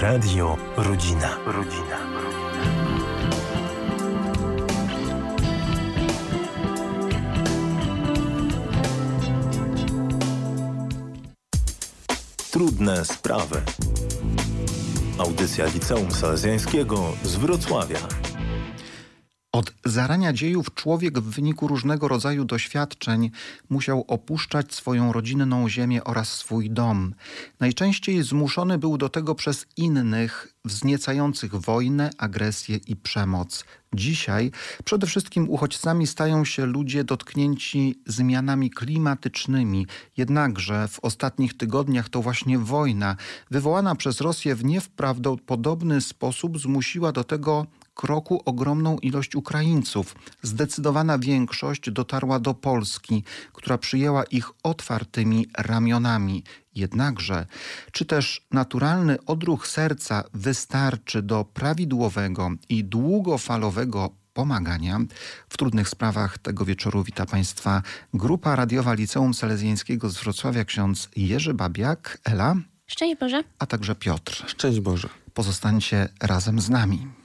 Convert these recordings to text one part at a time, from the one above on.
Radio Rodzina. Rodzina. Trudne sprawy. Audycja Liceum Salezjańskiego z Wrocławia. Od zarania dziejów człowiek w wyniku różnego rodzaju doświadczeń musiał opuszczać swoją rodzinną ziemię oraz swój dom. Najczęściej zmuszony był do tego przez innych, wzniecających wojnę, agresję i przemoc. Dzisiaj przede wszystkim uchodźcami stają się ludzie dotknięci zmianami klimatycznymi. Jednakże w ostatnich tygodniach to właśnie wojna, wywołana przez Rosję w nieprawdopodobny sposób, zmusiła do tego kroku ogromną ilość Ukraińców. Zdecydowana większość dotarła do Polski, która przyjęła ich otwartymi ramionami. Jednakże, czy też naturalny odruch serca wystarczy do prawidłowego i długofalowego pomagania. W trudnych sprawach tego wieczoru wita Państwa grupa radiowa Liceum Salezjańskiego z Wrocławia ksiądz Jerzy Babiak, Ela. Szczęść Boże. A także Piotr. Szczęść Boże. Pozostańcie razem z nami.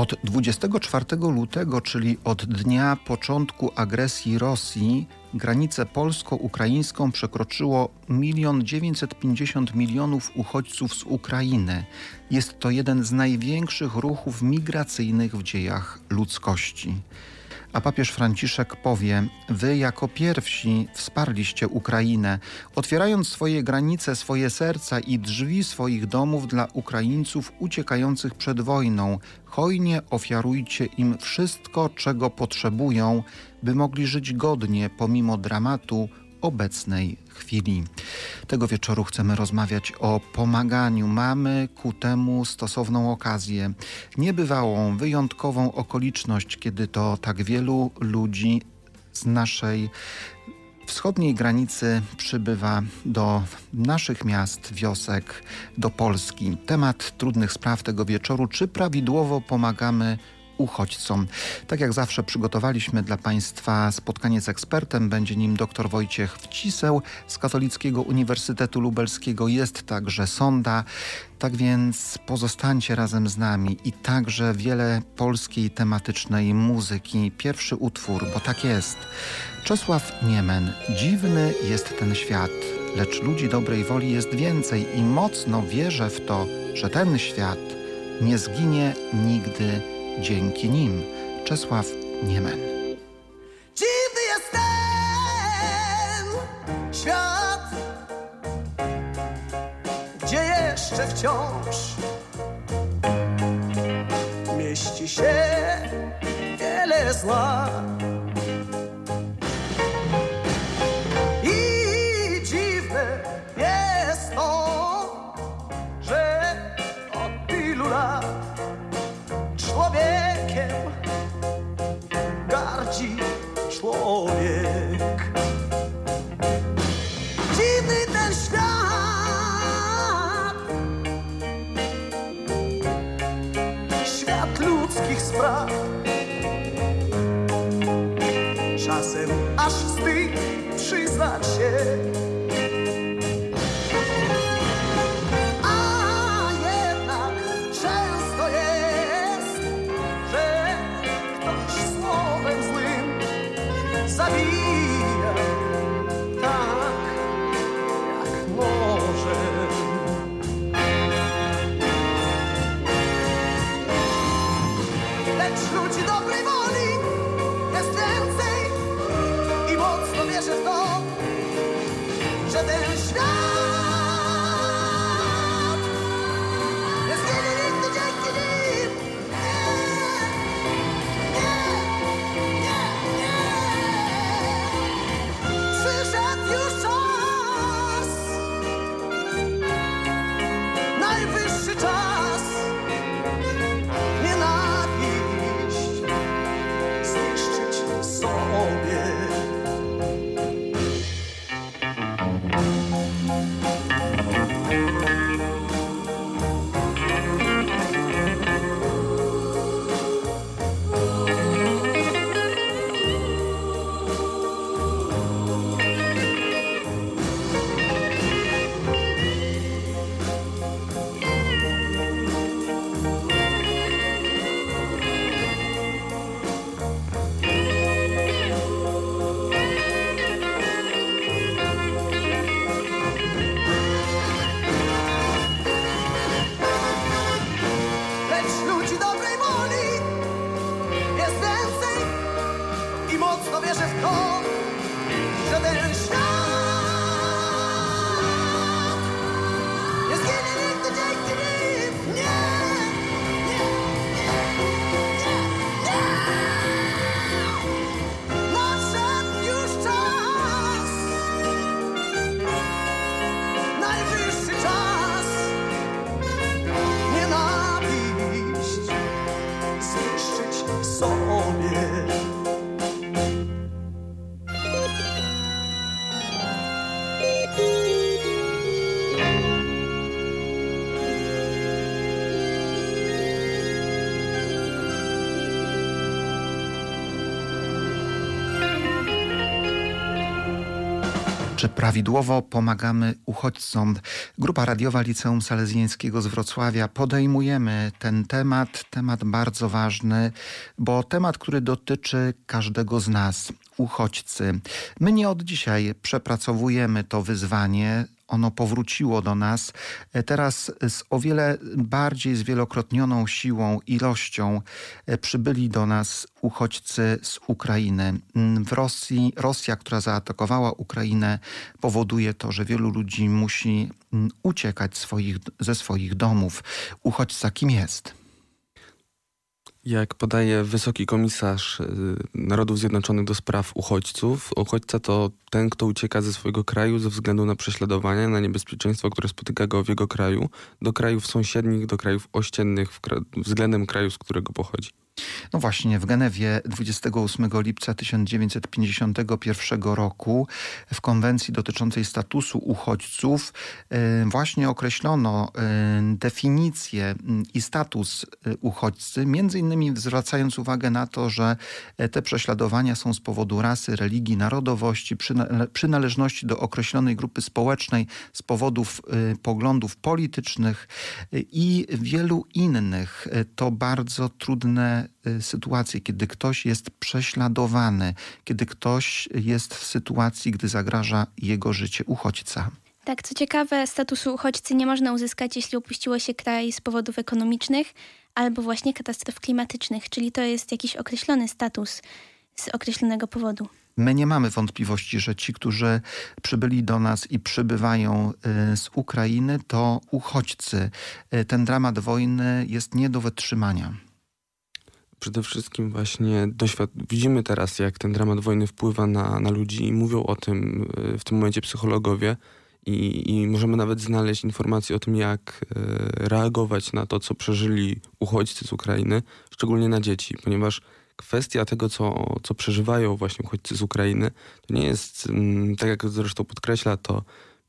Od 24 lutego, czyli od dnia początku agresji Rosji, granicę polsko-ukraińską przekroczyło 1 950 milionów uchodźców z Ukrainy. Jest to jeden z największych ruchów migracyjnych w dziejach ludzkości. A papież Franciszek powie: Wy jako pierwsi wsparliście Ukrainę, otwierając swoje granice, swoje serca i drzwi swoich domów dla Ukraińców uciekających przed wojną. Hojnie ofiarujcie im wszystko, czego potrzebują, by mogli żyć godnie pomimo dramatu obecnej chwili. Tego wieczoru chcemy rozmawiać o pomaganiu. Mamy ku temu stosowną okazję, niebywałą, wyjątkową okoliczność, kiedy to tak wielu ludzi z naszej wschodniej granicy przybywa do naszych miast, wiosek, do Polski. Temat trudnych spraw tego wieczoru, czy prawidłowo pomagamy uchodźcom. Tak jak zawsze przygotowaliśmy dla Państwa spotkanie z ekspertem. Będzie nim dr Wojciech Wciseł z Katolickiego Uniwersytetu Lubelskiego. Jest także sonda. Tak więc pozostańcie razem z nami i także wiele polskiej tematycznej muzyki. Pierwszy utwór, bo tak jest. Czesław Niemen. Dziwny jest ten świat, lecz ludzi dobrej woli jest więcej i mocno wierzę w to, że ten świat nie zginie nigdy dzięki nim. Czesław Niemen. Dziwny jest ten świat, gdzie jeszcze wciąż mieści się wiele zła. 耶。Prawidłowo pomagamy uchodźcom? Grupa radiowa Liceum Salezjańskiego z Wrocławia podejmujemy ten temat, temat bardzo ważny, bo temat, który dotyczy każdego z nas, uchodźcy. My nie od dzisiaj przepracowujemy to wyzwanie, ono powróciło do nas. E, teraz z o wiele bardziej zwielokrotnioną siłą, ilością e, przybyli do nas uchodźcy z Ukrainy. Mm, w Rosji, Rosja, która zaatakowała Ukrainę, powoduje to, że wielu ludzi musi mm, uciekać swoich, ze swoich domów. Uchodźca kim jest? Jak podaje wysoki komisarz y, Narodów Zjednoczonych do spraw uchodźców, uchodźca to ten, kto ucieka ze swojego kraju ze względu na prześladowania, na niebezpieczeństwo, które spotyka go w jego kraju, do krajów sąsiednich, do krajów ościennych względem kraju, z którego pochodzi. No właśnie, w Genewie 28 lipca 1951 roku w konwencji dotyczącej statusu uchodźców e, właśnie określono e, definicję i status e, uchodźcy, między innymi zwracając uwagę na to, że te prześladowania są z powodu rasy, religii, narodowości, przynależności do określonej grupy społecznej, z powodów poglądów politycznych i wielu innych. To bardzo trudne Y, sytuacje, kiedy ktoś jest prześladowany, kiedy ktoś jest w sytuacji, gdy zagraża jego życie uchodźca. Tak, co ciekawe, statusu uchodźcy nie można uzyskać, jeśli opuściło się kraj z powodów ekonomicznych albo właśnie katastrof klimatycznych, czyli to jest jakiś określony status z określonego powodu. My nie mamy wątpliwości, że ci, którzy przybyli do nas i przybywają y, z Ukrainy, to uchodźcy. Y, ten dramat wojny jest nie do wytrzymania przede wszystkim właśnie widzimy teraz, jak ten dramat wojny wpływa na, na ludzi i mówią o tym e, w tym momencie psychologowie i, i możemy nawet znaleźć informacje o tym, jak reagować na to, co przeżyli uchodźcy z Ukrainy, szczególnie na dzieci, ponieważ kwestia tego, co, co przeżywają właśnie uchodźcy z Ukrainy, to nie jest, mm, tak jak zresztą podkreśla to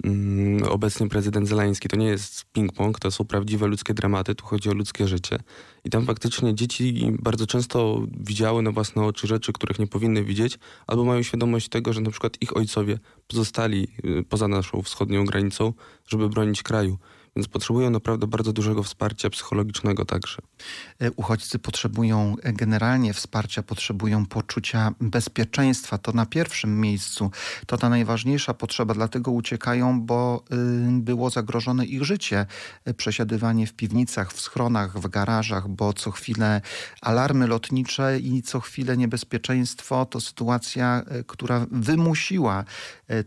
Mm, obecny prezydent Zeleński. To nie jest ping-pong, to są prawdziwe ludzkie dramaty, tu chodzi o ludzkie życie. I tam faktycznie dzieci bardzo często widziały na własne oczy rzeczy, których nie powinny widzieć, albo mają świadomość tego, że na przykład ich ojcowie pozostali y, poza naszą wschodnią granicą, żeby bronić kraju więc potrzebują naprawdę bardzo dużego wsparcia psychologicznego także. E, uchodźcy potrzebują e, generalnie wsparcia, potrzebują poczucia bezpieczeństwa. To na pierwszym miejscu. To ta najważniejsza potrzeba, dlatego uciekają, bo y, było zagrożone ich życie. E, przesiadywanie w piwnicach, w schronach, w garażach, bo co chwilę alarmy lotnicze i co chwilę niebezpieczeństwo to sytuacja, która wymusiła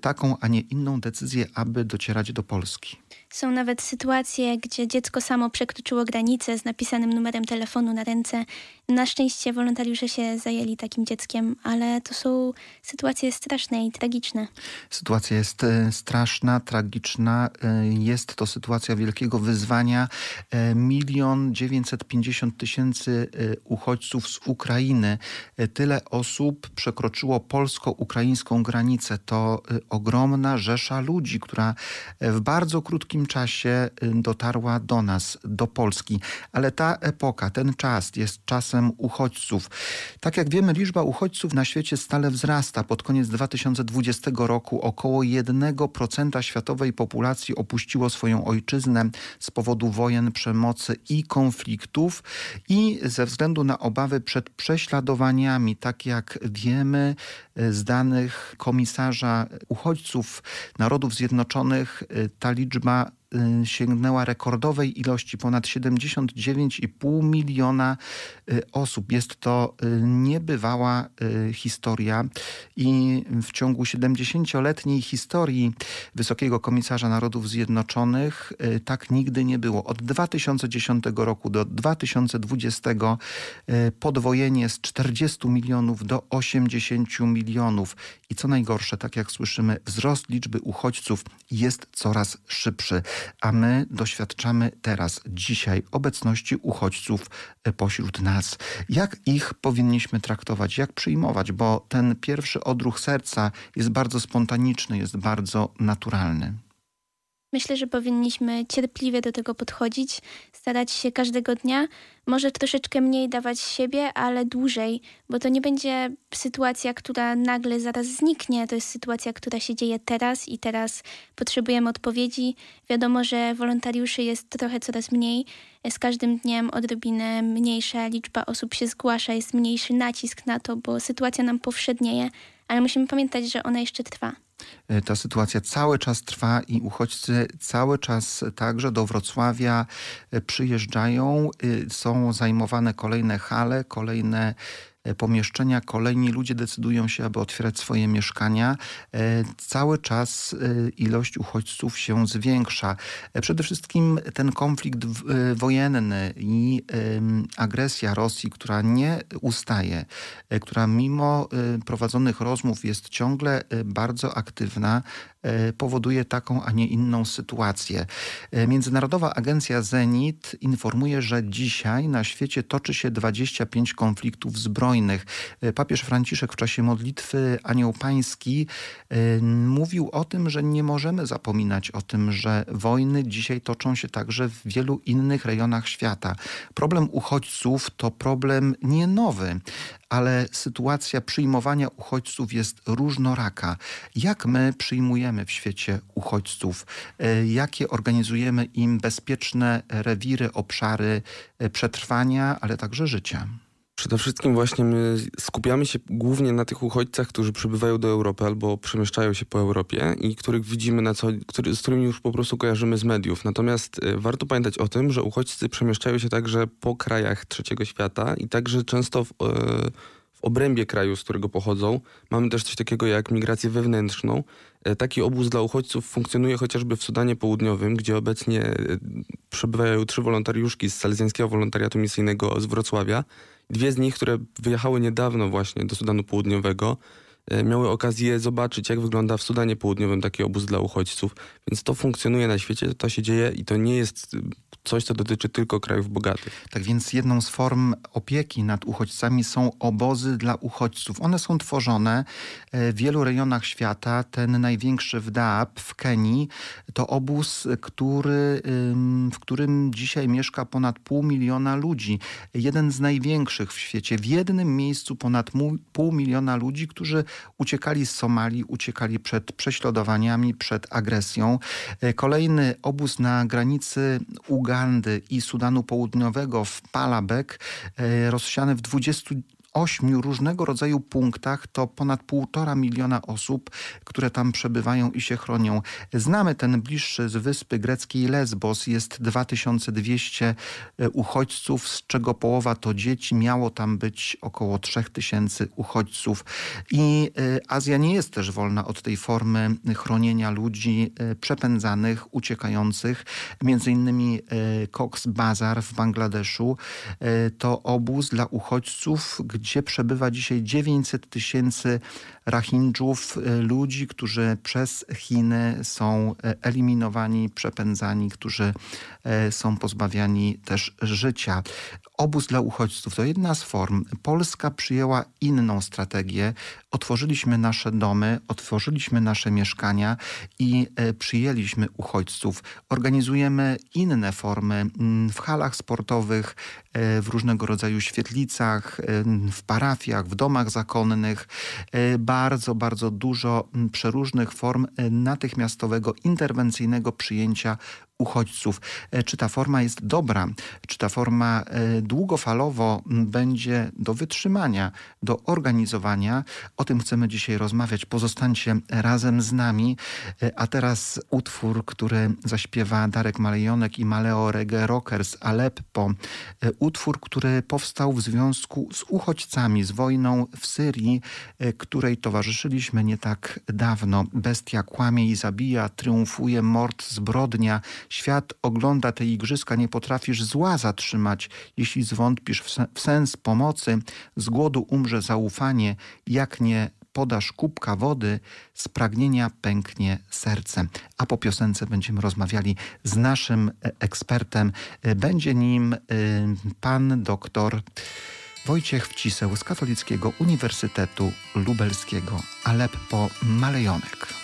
taką, a nie inną decyzję, aby docierać do Polski. Są nawet sytuacje, gdzie dziecko samo przekroczyło granicę z napisanym numerem telefonu na ręce. Na szczęście wolontariusze się zajęli takim dzieckiem, ale to są sytuacje straszne i tragiczne. Sytuacja jest e, straszna, tragiczna. E, jest to sytuacja wielkiego wyzwania. E, milion dziewięćset pięćdziesiąt tysięcy uchodźców z Ukrainy. Tyle osób przekroczyło polsko-ukraińską granicę. To ogromna rzesza ludzi, która w bardzo krótkim czasie dotarła do nas, do Polski. Ale ta epoka, ten czas jest czasem czasem uchodźców. Tak jak wiemy, liczba uchodźców na świecie stale wzrasta. Pod koniec 2020 roku około 1% światowej populacji opuściło swoją ojczyznę z powodu wojen, przemocy i konfliktów i ze względu na obawy przed prześladowaniami, tak jak wiemy z danych komisarza uchodźców Narodów Zjednoczonych, ta liczba sięgnęła rekordowej ilości ponad 79,5 miliona y, osób. Jest to y, niebywała historia i w ciągu 70-letniej historii Wysokiego Komisarza Narodów Zjednoczonych tak nigdy nie było. Od 2010 roku do 2020 podwojenie z 40 milionów do 80 milionów. I co najgorsze, tak jak słyszymy, wzrost liczby uchodźców jest coraz szybszy a my doświadczamy teraz, dzisiaj obecności uchodźców e, pośród nas. Jak ich powinniśmy traktować, jak przyjmować, bo ten pierwszy odruch serca jest bardzo spontaniczny, jest bardzo naturalny. Myślę, że powinniśmy cierpliwie do tego podchodzić, starać się każdego dnia, może troszeczkę mniej dawać siebie, ale dłużej, bo to nie będzie sytuacja, która nagle zaraz zniknie. To jest sytuacja, która się dzieje teraz i teraz potrzebujemy odpowiedzi. Wiadomo, że wolontariuszy jest trochę coraz mniej. Z każdym dniem odrobinę mniejsza liczba osób się zgłasza, jest mniejszy nacisk na to, bo sytuacja nam powszednieje, ale musimy pamiętać, że ona jeszcze trwa. E, ta sytuacja cały czas trwa i uchodźcy cały czas także do Wrocławia e, przyjeżdżają. E, są zajmowane kolejne hale, kolejne pomieszczenia, kolejni ludzie decydują się, aby otwierać swoje mieszkania. Cały czas ilość uchodźców się zwiększa. Przede wszystkim ten konflikt wojenny i agresja Rosji, która nie ustaje, która mimo prowadzonych rozmów jest ciągle bardzo aktywna, E, powoduje taką, a nie inną sytuację. E, Międzynarodowa Agencja Zenit informuje, że dzisiaj na świecie toczy się 25 konfliktów zbrojnych. E, papież Franciszek w czasie modlitwy Anioł Pański mówił o tym, że nie możemy zapominać o tym, że wojny dzisiaj toczą się także w wielu innych rejonach świata. Problem uchodźców to problem nie nowy, ale sytuacja przyjmowania uchodźców jest różnoraka. Jak my przyjmujemy w świecie uchodźców? E, jakie organizujemy im bezpieczne rewiry, obszary e, przetrwania, ale także życia? Przede wszystkim właśnie my skupiamy się głównie na tych uchodźcach, którzy przybywają do Europy albo przemieszczają się po Europie i których widzimy na co, który, z którymi już po prostu kojarzymy z mediów. Natomiast y, warto pamiętać o tym, że uchodźcy przemieszczają się także po krajach trzeciego świata i także często w, y, w obrębie kraju, z którego pochodzą. Mamy też coś takiego jak migrację wewnętrzną. Y, taki obóz dla uchodźców funkcjonuje chociażby w Sudanie Południowym, gdzie obecnie przebywają trzy wolontariuszki z Salezjańskiego Wolontariatu Misyjnego z Wrocławia. Dwie z nich, które wyjechały niedawno właśnie do Sudanu Południowego, e, miały okazję zobaczyć, jak wygląda w Sudanie Południowym taki obóz dla uchodźców. Więc to funkcjonuje na świecie, to się dzieje i to nie jest coś, co dotyczy tylko krajów bogatych. Tak więc jedną z form opieki nad uchodźcami są obozy dla uchodźców. One są tworzone e, w wielu rejonach świata. Ten największy w Daab w Kenii to obóz, który, w którym dzisiaj mieszka ponad pół miliona ludzi. Jeden z największych w świecie. W jednym miejscu ponad pół miliona ludzi, którzy uciekali z Somalii, uciekali przed prześladowaniami, przed agresją. E, kolejny obóz na granicy Ugandy Ugandy i Sudanu Południowego w Palabek e, rozsiane w 20 ośmiu różnego rodzaju punktach to ponad półtora miliona osób, które tam przebywają i się chronią. Znamy ten bliższy z wyspy greckiej Lesbos. Jest 2200 e, uchodźców, z czego połowa to dzieci. Miało tam być około 3000 uchodźców. I e, Azja nie jest też wolna od tej formy chronienia ludzi e, przepędzanych, uciekających. Między innymi Cox Bazar w Bangladeszu to obóz dla uchodźców, gdzie przebywa dzisiaj 900 tysięcy Rahindżów, y, ludzi, którzy przez Chiny są e, eliminowani, przepędzani, którzy e, są pozbawiani też życia. Obóz dla uchodźców to jedna z form. Polska przyjęła inną strategię. Otworzyliśmy nasze domy, otworzyliśmy nasze mieszkania i e, przyjęliśmy uchodźców. Organizujemy inne formy mm, w halach sportowych, w różnego rodzaju świetlicach, w parafiach, w domach zakonnych bardzo, bardzo dużo przeróżnych form e, natychmiastowego, interwencyjnego przyjęcia uchodźców. E, czy ta forma jest dobra? Czy ta forma e, długofalowo będzie do wytrzymania, do organizowania? O tym chcemy dzisiaj rozmawiać. Pozostańcie razem z nami. A teraz utwór, który zaśpiewa Darek Malejonek i Maleo Reggae Rockers Aleppo. Utwór, który powstał w związku z uchodźcami, z wojną w Syrii, której towarzyszyliśmy nie tak dawno. Bestia kłamie i zabija, triumfuje mord, zbrodnia. Świat ogląda te igrzyska, nie potrafisz zła zatrzymać. Jeśli zwątpisz w sens pomocy, z głodu umrze zaufanie, jak nie podasz kubka wody, z pragnienia pęknie serce. A po piosence będziemy rozmawiali z naszym e, ekspertem. E, będzie nim e, pan doktor Wojciech Wciseł z Katolickiego Uniwersytetu Lubelskiego, Aleppo Malejonek.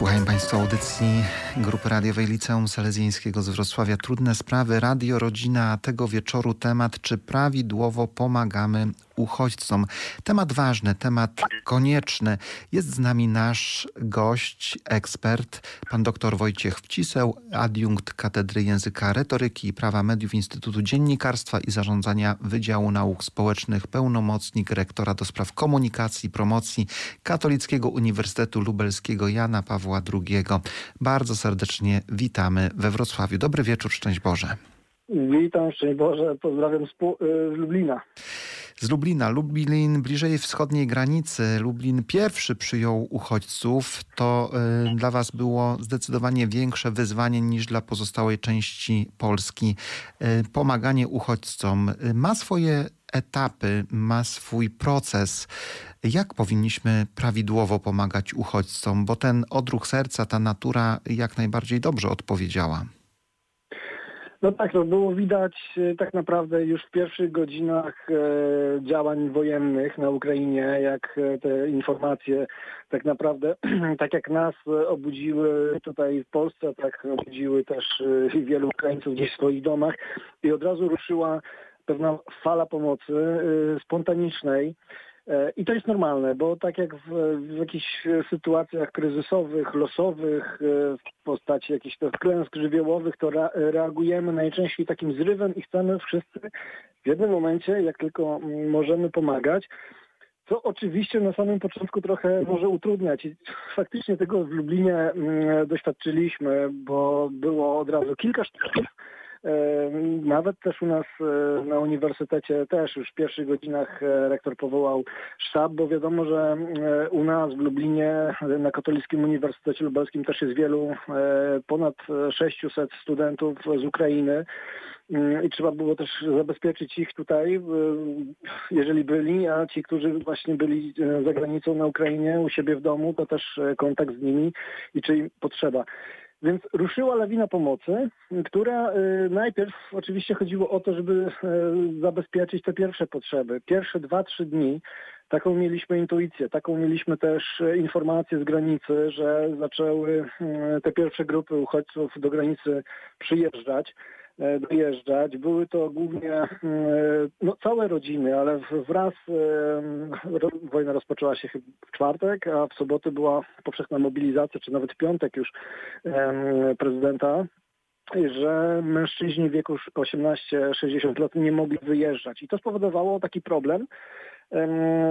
Słuchają Państwo audycji Grupy Radiowej Liceum Salezjańskiego z Wrocławia. Trudne sprawy, radio, rodzina, a tego wieczoru temat, czy prawidłowo pomagamy uchodźcom. Temat ważny, temat konieczny. Jest z nami nasz gość, ekspert, pan dr Wojciech Wciseł, adiunkt Katedry Języka Retoryki i Prawa Mediów Instytutu Dziennikarstwa i Zarządzania Wydziału Nauk Społecznych, pełnomocnik rektora do spraw komunikacji i promocji Katolickiego Uniwersytetu Lubelskiego Jana Pawła II. Bardzo serdecznie witamy we Wrocławiu. Dobry wieczór, szczęść Boże. Witam, szczęść Boże, pozdrawiam z, y, z Lublina. Z Lublina. Lublin bliżej wschodniej granicy. Lublin pierwszy przyjął uchodźców. To y, dla Was było zdecydowanie większe wyzwanie niż dla pozostałej części Polski. Y, pomaganie uchodźcom y, ma swoje etapy, ma swój proces. Jak powinniśmy prawidłowo pomagać uchodźcom? Bo ten odruch serca, ta natura jak najbardziej dobrze odpowiedziała. No tak, to było widać e, tak naprawdę już w pierwszych godzinach e, działań wojennych na Ukrainie, jak e, te informacje tak naprawdę, tak jak nas e, obudziły tutaj w Polsce, tak obudziły też wielu Ukraińców gdzieś w swoich domach i od razu ruszyła pewna fala pomocy spontanicznej. E, I to jest normalne, bo tak jak w, w jakichś sytuacjach kryzysowych, losowych, e, w postaci jakichś klęsk żywiołowych, to re, reagujemy najczęściej takim zrywem i chcemy wszyscy w jednym momencie, jak tylko mm, możemy pomagać, co oczywiście na samym początku trochę może utrudniać. I faktycznie tego w Lublinie mm, doświadczyliśmy, bo było od razu kilka sztabów. E, Nawet też u nas e, na uniwersytecie też już w pierwszych godzinach e, rektor powołał sztab, bo wiadomo, że u nas w Lublinie na Katolickim Uniwersytecie Lubelskim też jest wielu, ponad e, 600 studentów z Ukrainy. Mm, I trzeba było też zabezpieczyć ich tutaj, jeżeli byli, a ci, którzy właśnie byli za granicą na Ukrainie, u siebie w domu, to też kontakt z nimi i czy im potrzeba. Więc ruszyła lawina pomocy, która y, najpierw oczywiście chodziło o to, żeby e, zabezpieczyć te pierwsze potrzeby. Pierwsze dwa, trzy dni taką mieliśmy intuicję, taką mieliśmy też e, informację z granicy, że zaczęły e, te pierwsze grupy uchodźców do granicy przyjeżdżać dojeżdżać. Były to głównie e, no, całe rodziny, ale wraz e, wojna rozpoczęła się w czwartek, a w sobotę była powszechna mobilizacja, czy nawet w piątek już prezydenta że mężczyźni w wieku 18-60 lat nie mogli wyjeżdżać. I to spowodowało taki problem, em,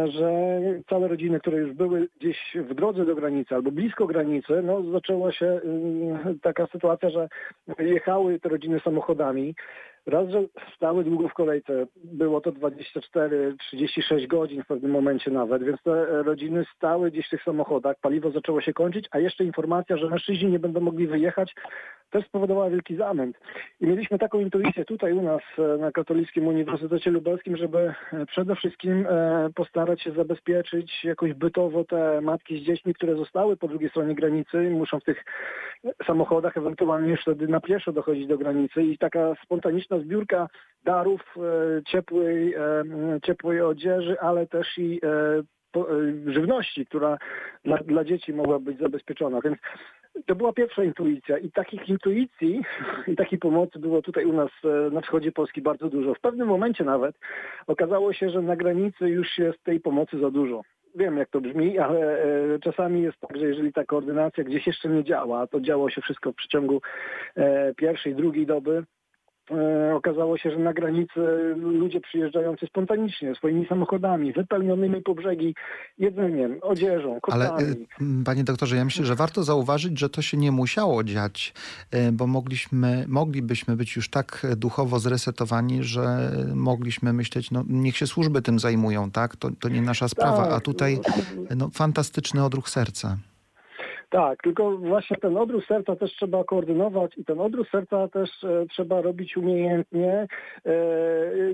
że całe rodziny, które już były gdzieś w drodze do granicy albo blisko granicy, no zaczęła się em, taka sytuacja, że jechały te rodziny samochodami. Raz, że stały długo w kolejce, było to 24-36 godzin w pewnym momencie nawet, więc te rodziny stały gdzieś w tych samochodach, paliwo zaczęło się kończyć, a jeszcze informacja, że mężczyźni nie będą mogli wyjechać, też spowodowała wielki zamęt. I mieliśmy taką intuicję tutaj u nas e, na Katolickim Uniwersytecie Lubelskim, żeby e, przede wszystkim e, postarać się zabezpieczyć jakoś bytowo te matki z dziećmi, które zostały po drugiej stronie granicy i muszą w tych samochodach ewentualnie wtedy na pieszo dochodzić do granicy i taka spontaniczna zbiórka darów e, ciepłej, e, ciepłej odzieży, ale też i e, żywności, która dla, dla dzieci mogła być zabezpieczona. Więc to była pierwsza intuicja i takich intuicji i takiej pomocy było tutaj u nas na wschodzie Polski bardzo dużo. W pewnym momencie nawet okazało się, że na granicy już jest tej pomocy za dużo. Wiem, jak to brzmi, ale czasami jest tak, że jeżeli ta koordynacja gdzieś jeszcze nie działa, to działo się wszystko w przeciągu pierwszej, drugiej doby, okazało się, że na granicy ludzie przyjeżdżający spontanicznie swoimi samochodami, wypełnionymi po brzegi jedzeniem, odzieżą, Ale kotami. y, m, panie doktorze, ja myślę, że warto zauważyć, że to się nie musiało dziać, y, bo mogliśmy, moglibyśmy być już tak duchowo zresetowani, że mogliśmy myśleć, no niech się służby tym zajmują, tak? To, to nie nasza sprawa, a Tak. tutaj no, fantastyczny odruch serca. Tak, tylko właśnie ten odruch serca też trzeba koordynować i ten odruch serca też e, trzeba robić umiejętnie, e,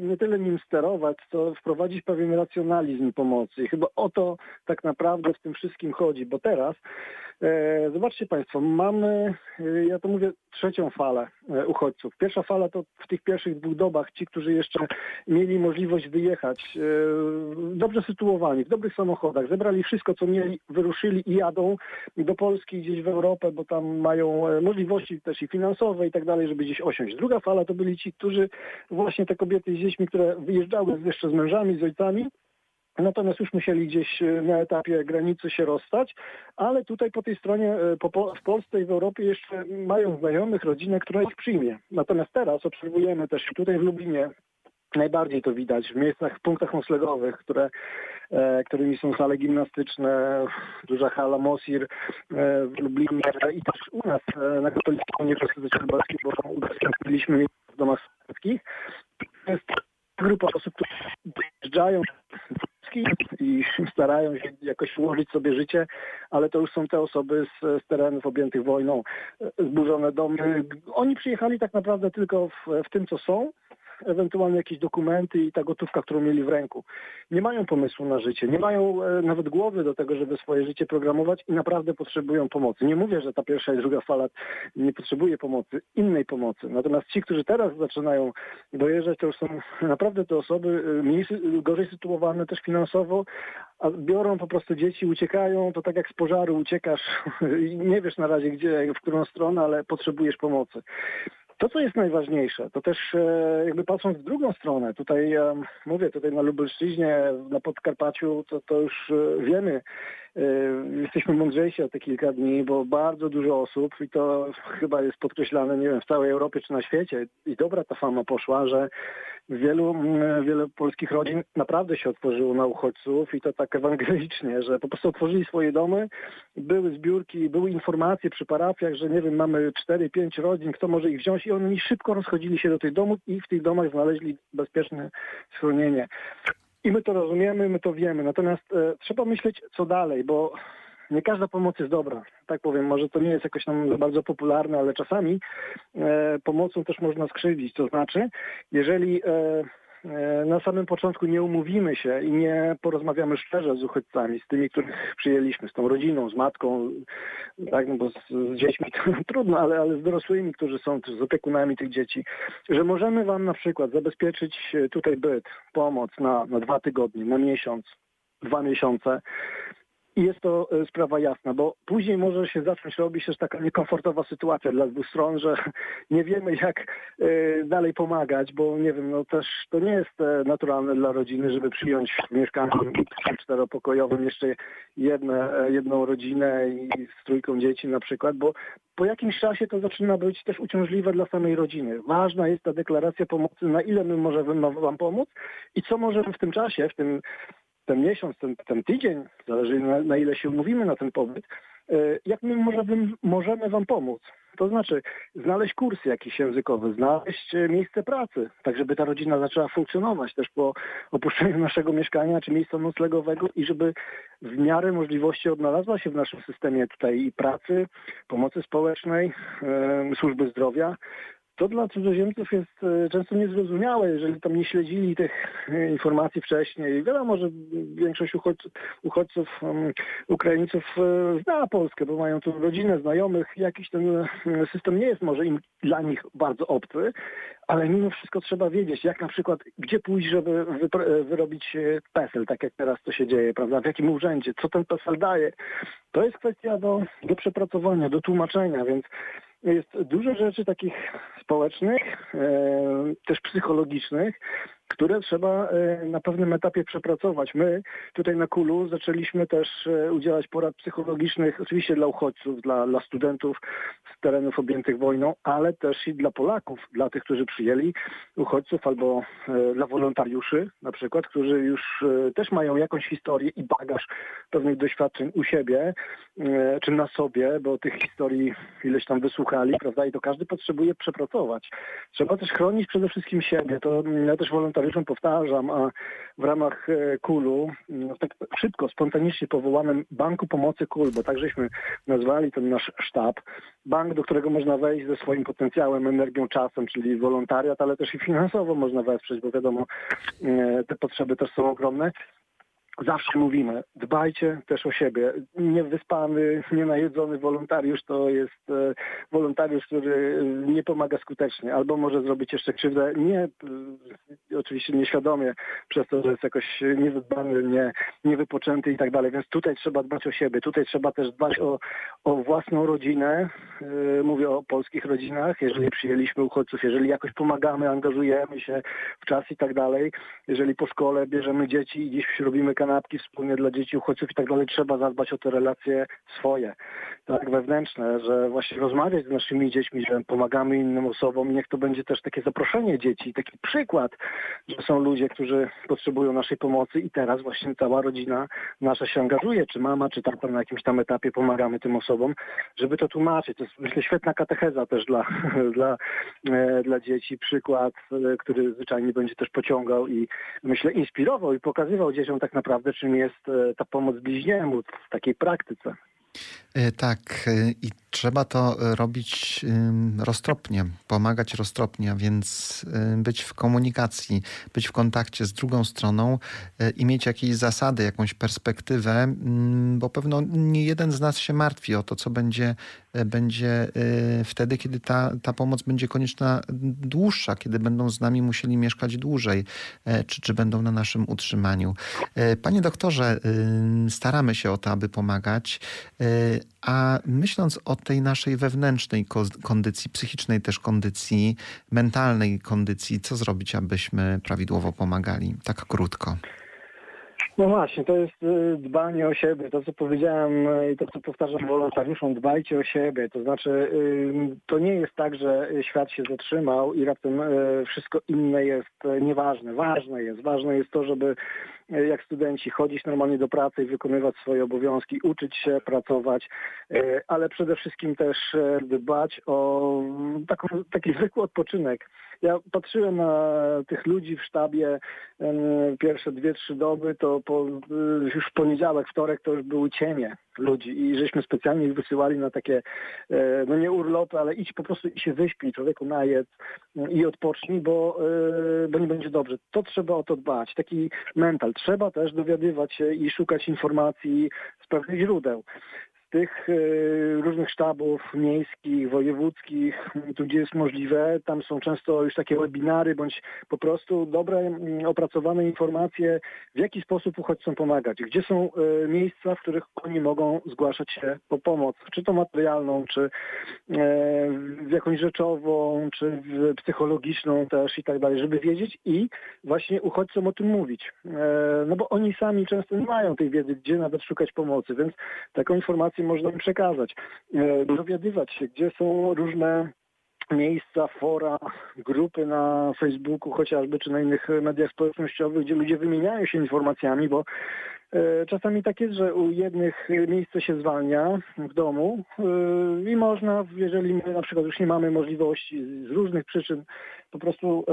nie tyle nim sterować, co wprowadzić pewien racjonalizm pomocy. I chyba o to tak naprawdę w tym wszystkim chodzi, bo teraz zobaczcie Państwo, mamy, e, ja to mówię, trzecią falę e, uchodźców. Pierwsza fala to w tych pierwszych dwóch dobach ci, którzy jeszcze mieli możliwość wyjechać, e, dobrze sytuowani, w dobrych samochodach, zebrali wszystko, co mieli, wyruszyli i jadą do Polski, gdzieś w Europę, bo tam mają e, możliwości też i finansowe i tak dalej, żeby gdzieś osiąść. Druga fala to byli ci, którzy właśnie te kobiety z dziećmi, które wyjeżdżały jeszcze z mężami, z ojcami, Natomiast już musieli gdzieś e, na etapie granicy się rozstać, ale tutaj po tej stronie, e, po, w Polsce i w Europie jeszcze mają znajomych, rodzinę, która ich przyjmie. Natomiast teraz obserwujemy też tutaj w Lublinie, najbardziej to widać w miejscach, w punktach noclegowych, które, e, którymi są sale gimnastyczne, duża hala Mosir e, w Lublinie i też u nas e, na Katolickim Uniwersytecie Lubelskim, bo udostępniliśmy w domach studenckich. Jest grupa osób, które przyjeżdżają i starają się jakoś ułożyć sobie życie, ale to już są te osoby z, z terenów objętych wojną, e, zburzone domy. Oni przyjechali tak naprawdę tylko w, w tym, co są, ewentualnie jakieś dokumenty i ta gotówka, którą mieli w ręku. Nie mają pomysłu na życie, nie mają e, nawet głowy do tego, żeby swoje życie programować i naprawdę potrzebują pomocy. Nie mówię, że ta pierwsza i druga fala nie potrzebuje pomocy, innej pomocy. Natomiast ci, którzy teraz zaczynają dojeżdżać, to już są naprawdę te osoby e, mniej, gorzej sytuowane też finansowo, a biorą po prostu dzieci, uciekają, to tak jak z pożaru uciekasz i nie wiesz na razie gdzie, w którą stronę, ale potrzebujesz pomocy. To, co jest najważniejsze, to też e, jakby patrząc w drugą stronę, tutaj e, mówię, tutaj na Lubelszczyźnie, na Podkarpaciu, to, to już e, wiemy, jesteśmy mądrzejsi o te kilka dni, bo bardzo dużo osób, i to chyba jest podkreślane, nie wiem, w całej Europie czy na świecie, i dobra ta fama poszła, że wielu, mm, wiele polskich rodzin naprawdę się otworzyło na uchodźców i to tak ewangelicznie, że po prostu otworzyli swoje domy, były zbiórki, były informacje przy parafiach, że nie wiem, mamy 4-5 rodzin, kto może ich wziąć i oni szybko rozchodzili się do tych domów i w tych domach znaleźli bezpieczne schronienie. I my to rozumiemy, my to wiemy. Natomiast e, trzeba myśleć, co dalej, bo nie każda pomoc jest dobra. Tak powiem, może to nie jest jakoś tam bardzo popularne, ale czasami e, pomocą też można skrzywdzić. To znaczy, jeżeli e, e, na samym początku nie umówimy się i nie porozmawiamy szczerze z uchodźcami, z tymi, których przyjęliśmy, z tą rodziną, z matką, tak, no bo z, z dziećmi to trudno, ale, ale z dorosłymi, którzy są z opiekunami tych dzieci, że możemy wam na przykład zabezpieczyć e, tutaj byt, pomoc na, na dwa tygodnie, na miesiąc, dwa miesiące, i jest to e, sprawa jasna, bo później może się zacząć robić też taka niekomfortowa sytuacja dla dwóch stron, że nie wiemy jak e, dalej pomagać, bo nie wiem, no też to nie jest e, naturalne dla rodziny, żeby przyjąć w mieszkaniu czteropokojowym jeszcze jedne, jedną rodzinę i z trójką dzieci na przykład, bo po jakimś czasie to zaczyna być też uciążliwe dla samej rodziny. Ważna jest ta deklaracja pomocy, na ile my możemy wam pomóc i co możemy w tym czasie, w tym ten miesiąc, ten, ten tydzień, zależy na, na ile się umówimy na ten pobyt, e, jak my możemy, możemy wam pomóc. To znaczy znaleźć kurs jakiś językowy, znaleźć e, miejsce pracy, tak żeby ta rodzina zaczęła funkcjonować też po opuszczeniu naszego mieszkania czy miejsca noclegowego i żeby w miarę możliwości odnalazła się w naszym systemie tutaj i pracy, pomocy społecznej, e, służby zdrowia, to dla cudzoziemców jest e, często niezrozumiałe, jeżeli tam nie śledzili tych e, informacji wcześniej. Wiadomo, że większość uchodźców, uchodźców um, Ukraińców e, zna Polskę, bo mają tu rodzinę, znajomych. Jakiś ten system nie jest może im dla nich bardzo obcy, ale mimo wszystko trzeba wiedzieć, jak na przykład, gdzie pójść, żeby wyrobić PESEL, tak jak teraz to się dzieje, prawda? W jakim urzędzie, co ten PESEL daje. To jest kwestia do, do przepracowania, do tłumaczenia, więc jest dużo rzeczy takich społecznych, e, też psychologicznych, które trzeba e, na pewnym etapie przepracować. My tutaj na Kulu zaczęliśmy też e, udzielać porad psychologicznych, oczywiście dla uchodźców, dla, dla studentów z terenów objętych wojną, ale też i dla Polaków, dla tych, którzy przyjęli uchodźców albo e, dla wolontariuszy na przykład, którzy już też mają jakąś historię i bagaż pewnych doświadczeń u siebie czy na sobie, bo tych historii ileś tam wysłuchali, prawda, i to każdy potrzebuje przepracować. Trzeba też chronić przede wszystkim siebie. To mm, ja też wolontariuszom powtarzam, a w ramach e, KUL-u, mm, tak szybko, spontanicznie powołanym Banku Pomocy KUL, bo tak żeśmy nazwali ten nasz sztab, bank, do którego można wejść ze swoim potencjałem, energią, czasem, czyli wolontariat, ale też i finansowo można wesprzeć, bo wiadomo, e, te potrzeby też są ogromne. Zawsze mówimy, dbajcie też o siebie. Niewyspany, nienajedzony wolontariusz to jest e, wolontariusz, który nie pomaga skutecznie, albo może zrobić jeszcze krzywdę, nie e, oczywiście nieświadomie, przez to, że jest jakoś niewydbany, nie, niewypoczęty i tak dalej. Więc tutaj trzeba dbać o siebie, tutaj trzeba też dbać o, o własną rodzinę. E, Mówię o polskich rodzinach, jeżeli przyjęliśmy uchodźców, jeżeli jakoś pomagamy, angażujemy się w czas i tak dalej, jeżeli po szkole bierzemy dzieci i gdzieś robimy kanapki wspólnie dla dzieci uchodźców i tak dalej, trzeba zadbać o te relacje swoje, tak, wewnętrzne, że właśnie rozmawiać z naszymi dziećmi, że pomagamy innym osobom i niech to będzie też takie zaproszenie dzieci, taki przykład, że są ludzie, którzy potrzebują naszej pomocy i teraz właśnie cała rodzina nasza się angażuje, czy mama, czy tata na jakimś tam etapie pomagamy tym osobom, żeby to tłumaczyć. To jest myślę świetna katecheza też dla, dla, e, dla dzieci, przykład, e, który zwyczajnie będzie też pociągał i myślę inspirował i pokazywał dzieciom tak naprawdę, czym jest e, ta pomoc bliźniemu w takiej praktyce. E, Tak, e, i trzeba to e, robić roztropnie, pomagać roztropnie, a więc y, być w komunikacji, być w kontakcie z drugą stroną y, i mieć jakieś zasady, jakąś perspektywę, bo pewno nie jeden z nas się martwi o to, co będzie, będzie y, wtedy, kiedy ta, ta pomoc będzie konieczna dłuższa, kiedy będą z nami musieli mieszkać dłużej, czy, czy będą na naszym utrzymaniu. Panie doktorze, y, staramy się o to, aby pomagać. Y, A myśląc o tej naszej wewnętrznej ko- kondycji, psychicznej też kondycji, mentalnej kondycji, co zrobić, abyśmy prawidłowo pomagali? Tak krótko. No właśnie, to jest y, dbanie o siebie. To, co powiedziałem y, i to, co powtarzam wolontariuszom, dbajcie o siebie. To znaczy, y, to nie jest tak, że świat się zatrzymał i raptem y, wszystko inne jest y, nieważne. Ważne jest. Ważne jest to, żeby y, jak studenci chodzić normalnie do pracy wykonywać swoje obowiązki, uczyć się, pracować, y, ale przede wszystkim też y, dbać o mm, taką, taki zwykły odpoczynek. Ja patrzyłem na tych ludzi w sztabie pierwsze dwie, trzy doby, to po, już w poniedziałek, wtorek to już były cienie ludzi i żeśmy specjalnie ich wysyłali na takie, e, no nie urlopy, ale idź po prostu i się wyśpij, człowieku najedz y, i odpocznij, bo, bo nie będzie dobrze. To trzeba o to dbać, taki mental. Trzeba też dowiadywać się i szukać informacji z pewnych źródeł. Tych e, różnych sztabów miejskich, wojewódzkich, tu gdzie jest możliwe, tam są często już takie webinary, bądź po prostu dobre, opracowane informacje, w jaki sposób uchodźcom pomagać, gdzie są e, miejsca, w których oni mogą zgłaszać się po pomoc, czy to materialną, czy w jakąś rzeczową, czy psychologiczną też i tak dalej, żeby wiedzieć i właśnie uchodźcom o tym mówić. No bo oni sami często nie mają tej wiedzy, gdzie nawet szukać pomocy, więc taką informację można im przekazać. E, dowiadywać się, gdzie są różne miejsca, fora, grupy na Facebooku chociażby, czy na innych mediach społecznościowych, gdzie ludzie wymieniają się informacjami, bo czasami tak jest, że u jednych miejsce się zwalnia w domu e, i można, jeżeli my na przykład już nie mamy możliwości z różnych przyczyn, po prostu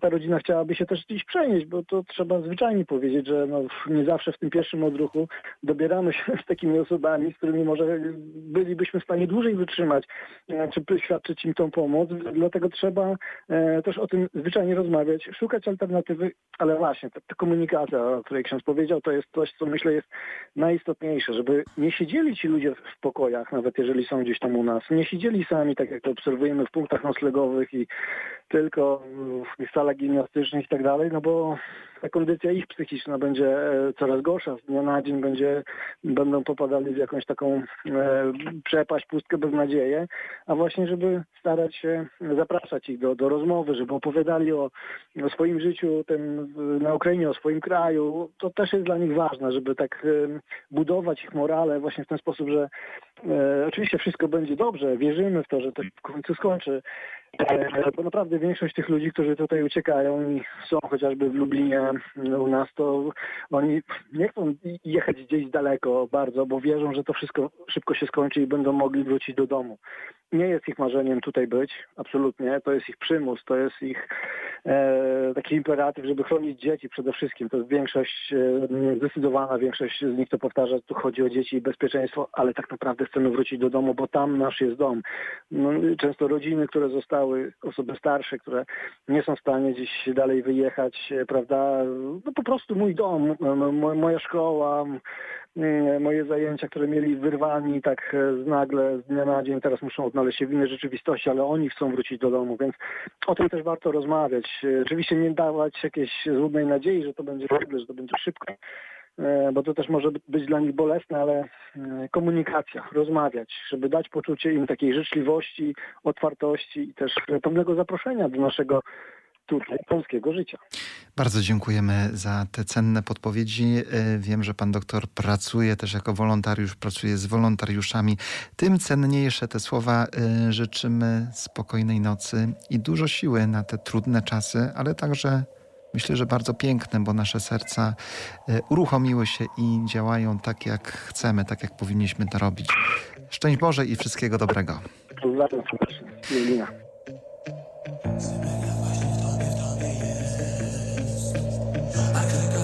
ta rodzina chciałaby się też gdzieś przenieść, bo to trzeba zwyczajnie powiedzieć, że no, nie zawsze w tym pierwszym odruchu dobieramy się z takimi osobami, z którymi może bylibyśmy w stanie dłużej wytrzymać, e, czy świadczyć im tą pomoc. Dlatego trzeba też o tym zwyczajnie rozmawiać, szukać alternatywy, ale właśnie ta, ta komunikacja, o której ksiądz powiedział, to jest jest coś, co myślę jest najistotniejsze, żeby nie siedzieli ci ludzie w pokojach, nawet jeżeli są gdzieś tam u nas, nie siedzieli sami, tak jak to obserwujemy w punktach noclegowych i tylko w salach gimnastycznych i tak dalej, no bo ta kondycja ich psychiczna będzie e, coraz gorsza. Z dnia na dzień będzie, będą popadali w jakąś taką e, przepaść, pustkę, beznadzieję, a właśnie, żeby starać się zapraszać ich do, do rozmowy, żeby opowiadali o, o swoim życiu tym, na Ukrainie, o swoim kraju. To też jest dla nich ważne, żeby tak e, budować ich morale właśnie w ten sposób, że e, oczywiście wszystko będzie dobrze, wierzymy w to, że to w końcu skończy, e, bo naprawdę większość tych ludzi, którzy tutaj uciekają i są chociażby w Lublinie u nas, to oni nie chcą jechać gdzieś daleko bardzo, bo wierzą, że to wszystko szybko się skończy i będą mogli wrócić do domu. Nie jest ich marzeniem tutaj być, absolutnie. To jest ich przymus, to jest ich e, taki imperatyw, żeby chronić dzieci przede wszystkim. To jest większość, e, zdecydowana większość z nich to powtarza, tu chodzi o dzieci i bezpieczeństwo, ale tak naprawdę chcemy wrócić do domu, bo tam nasz jest dom. No, często rodziny, które zostały, osoby starsze, które nie są w stanie gdzieś dalej wyjechać, e, prawda, no po prostu mój dom, moja szkoła, moje zajęcia, które mieli wyrwani tak e, nagle z dnia na dzień, teraz muszą odnaleźć się w innej rzeczywistości, ale oni chcą wrócić do domu, więc o tym też warto rozmawiać. E, oczywiście nie dawać jakiejś złudnej nadziei, że to będzie że to będzie szybko, e, bo to też może być dla nich bolesne, ale komunikacja, rozmawiać, żeby dać poczucie im takiej życzliwości, otwartości i też pewnego zaproszenia do naszego tutaj polskiego życia. Bardzo dziękujemy za te cenne podpowiedzi. E, wiem, że pan doktor pracuje też jako wolontariusz, pracuje z wolontariuszami. Tym cenniejsze te słowa. E, życzymy spokojnej nocy i dużo siły na te trudne czasy, ale także myślę, że bardzo piękne, bo nasze serca e, uruchomiły się i działają tak, jak chcemy, tak, jak powinniśmy to robić. Szczęść Boże i wszystkiego dobrego. Pozdrawiam serdecznie. I could go.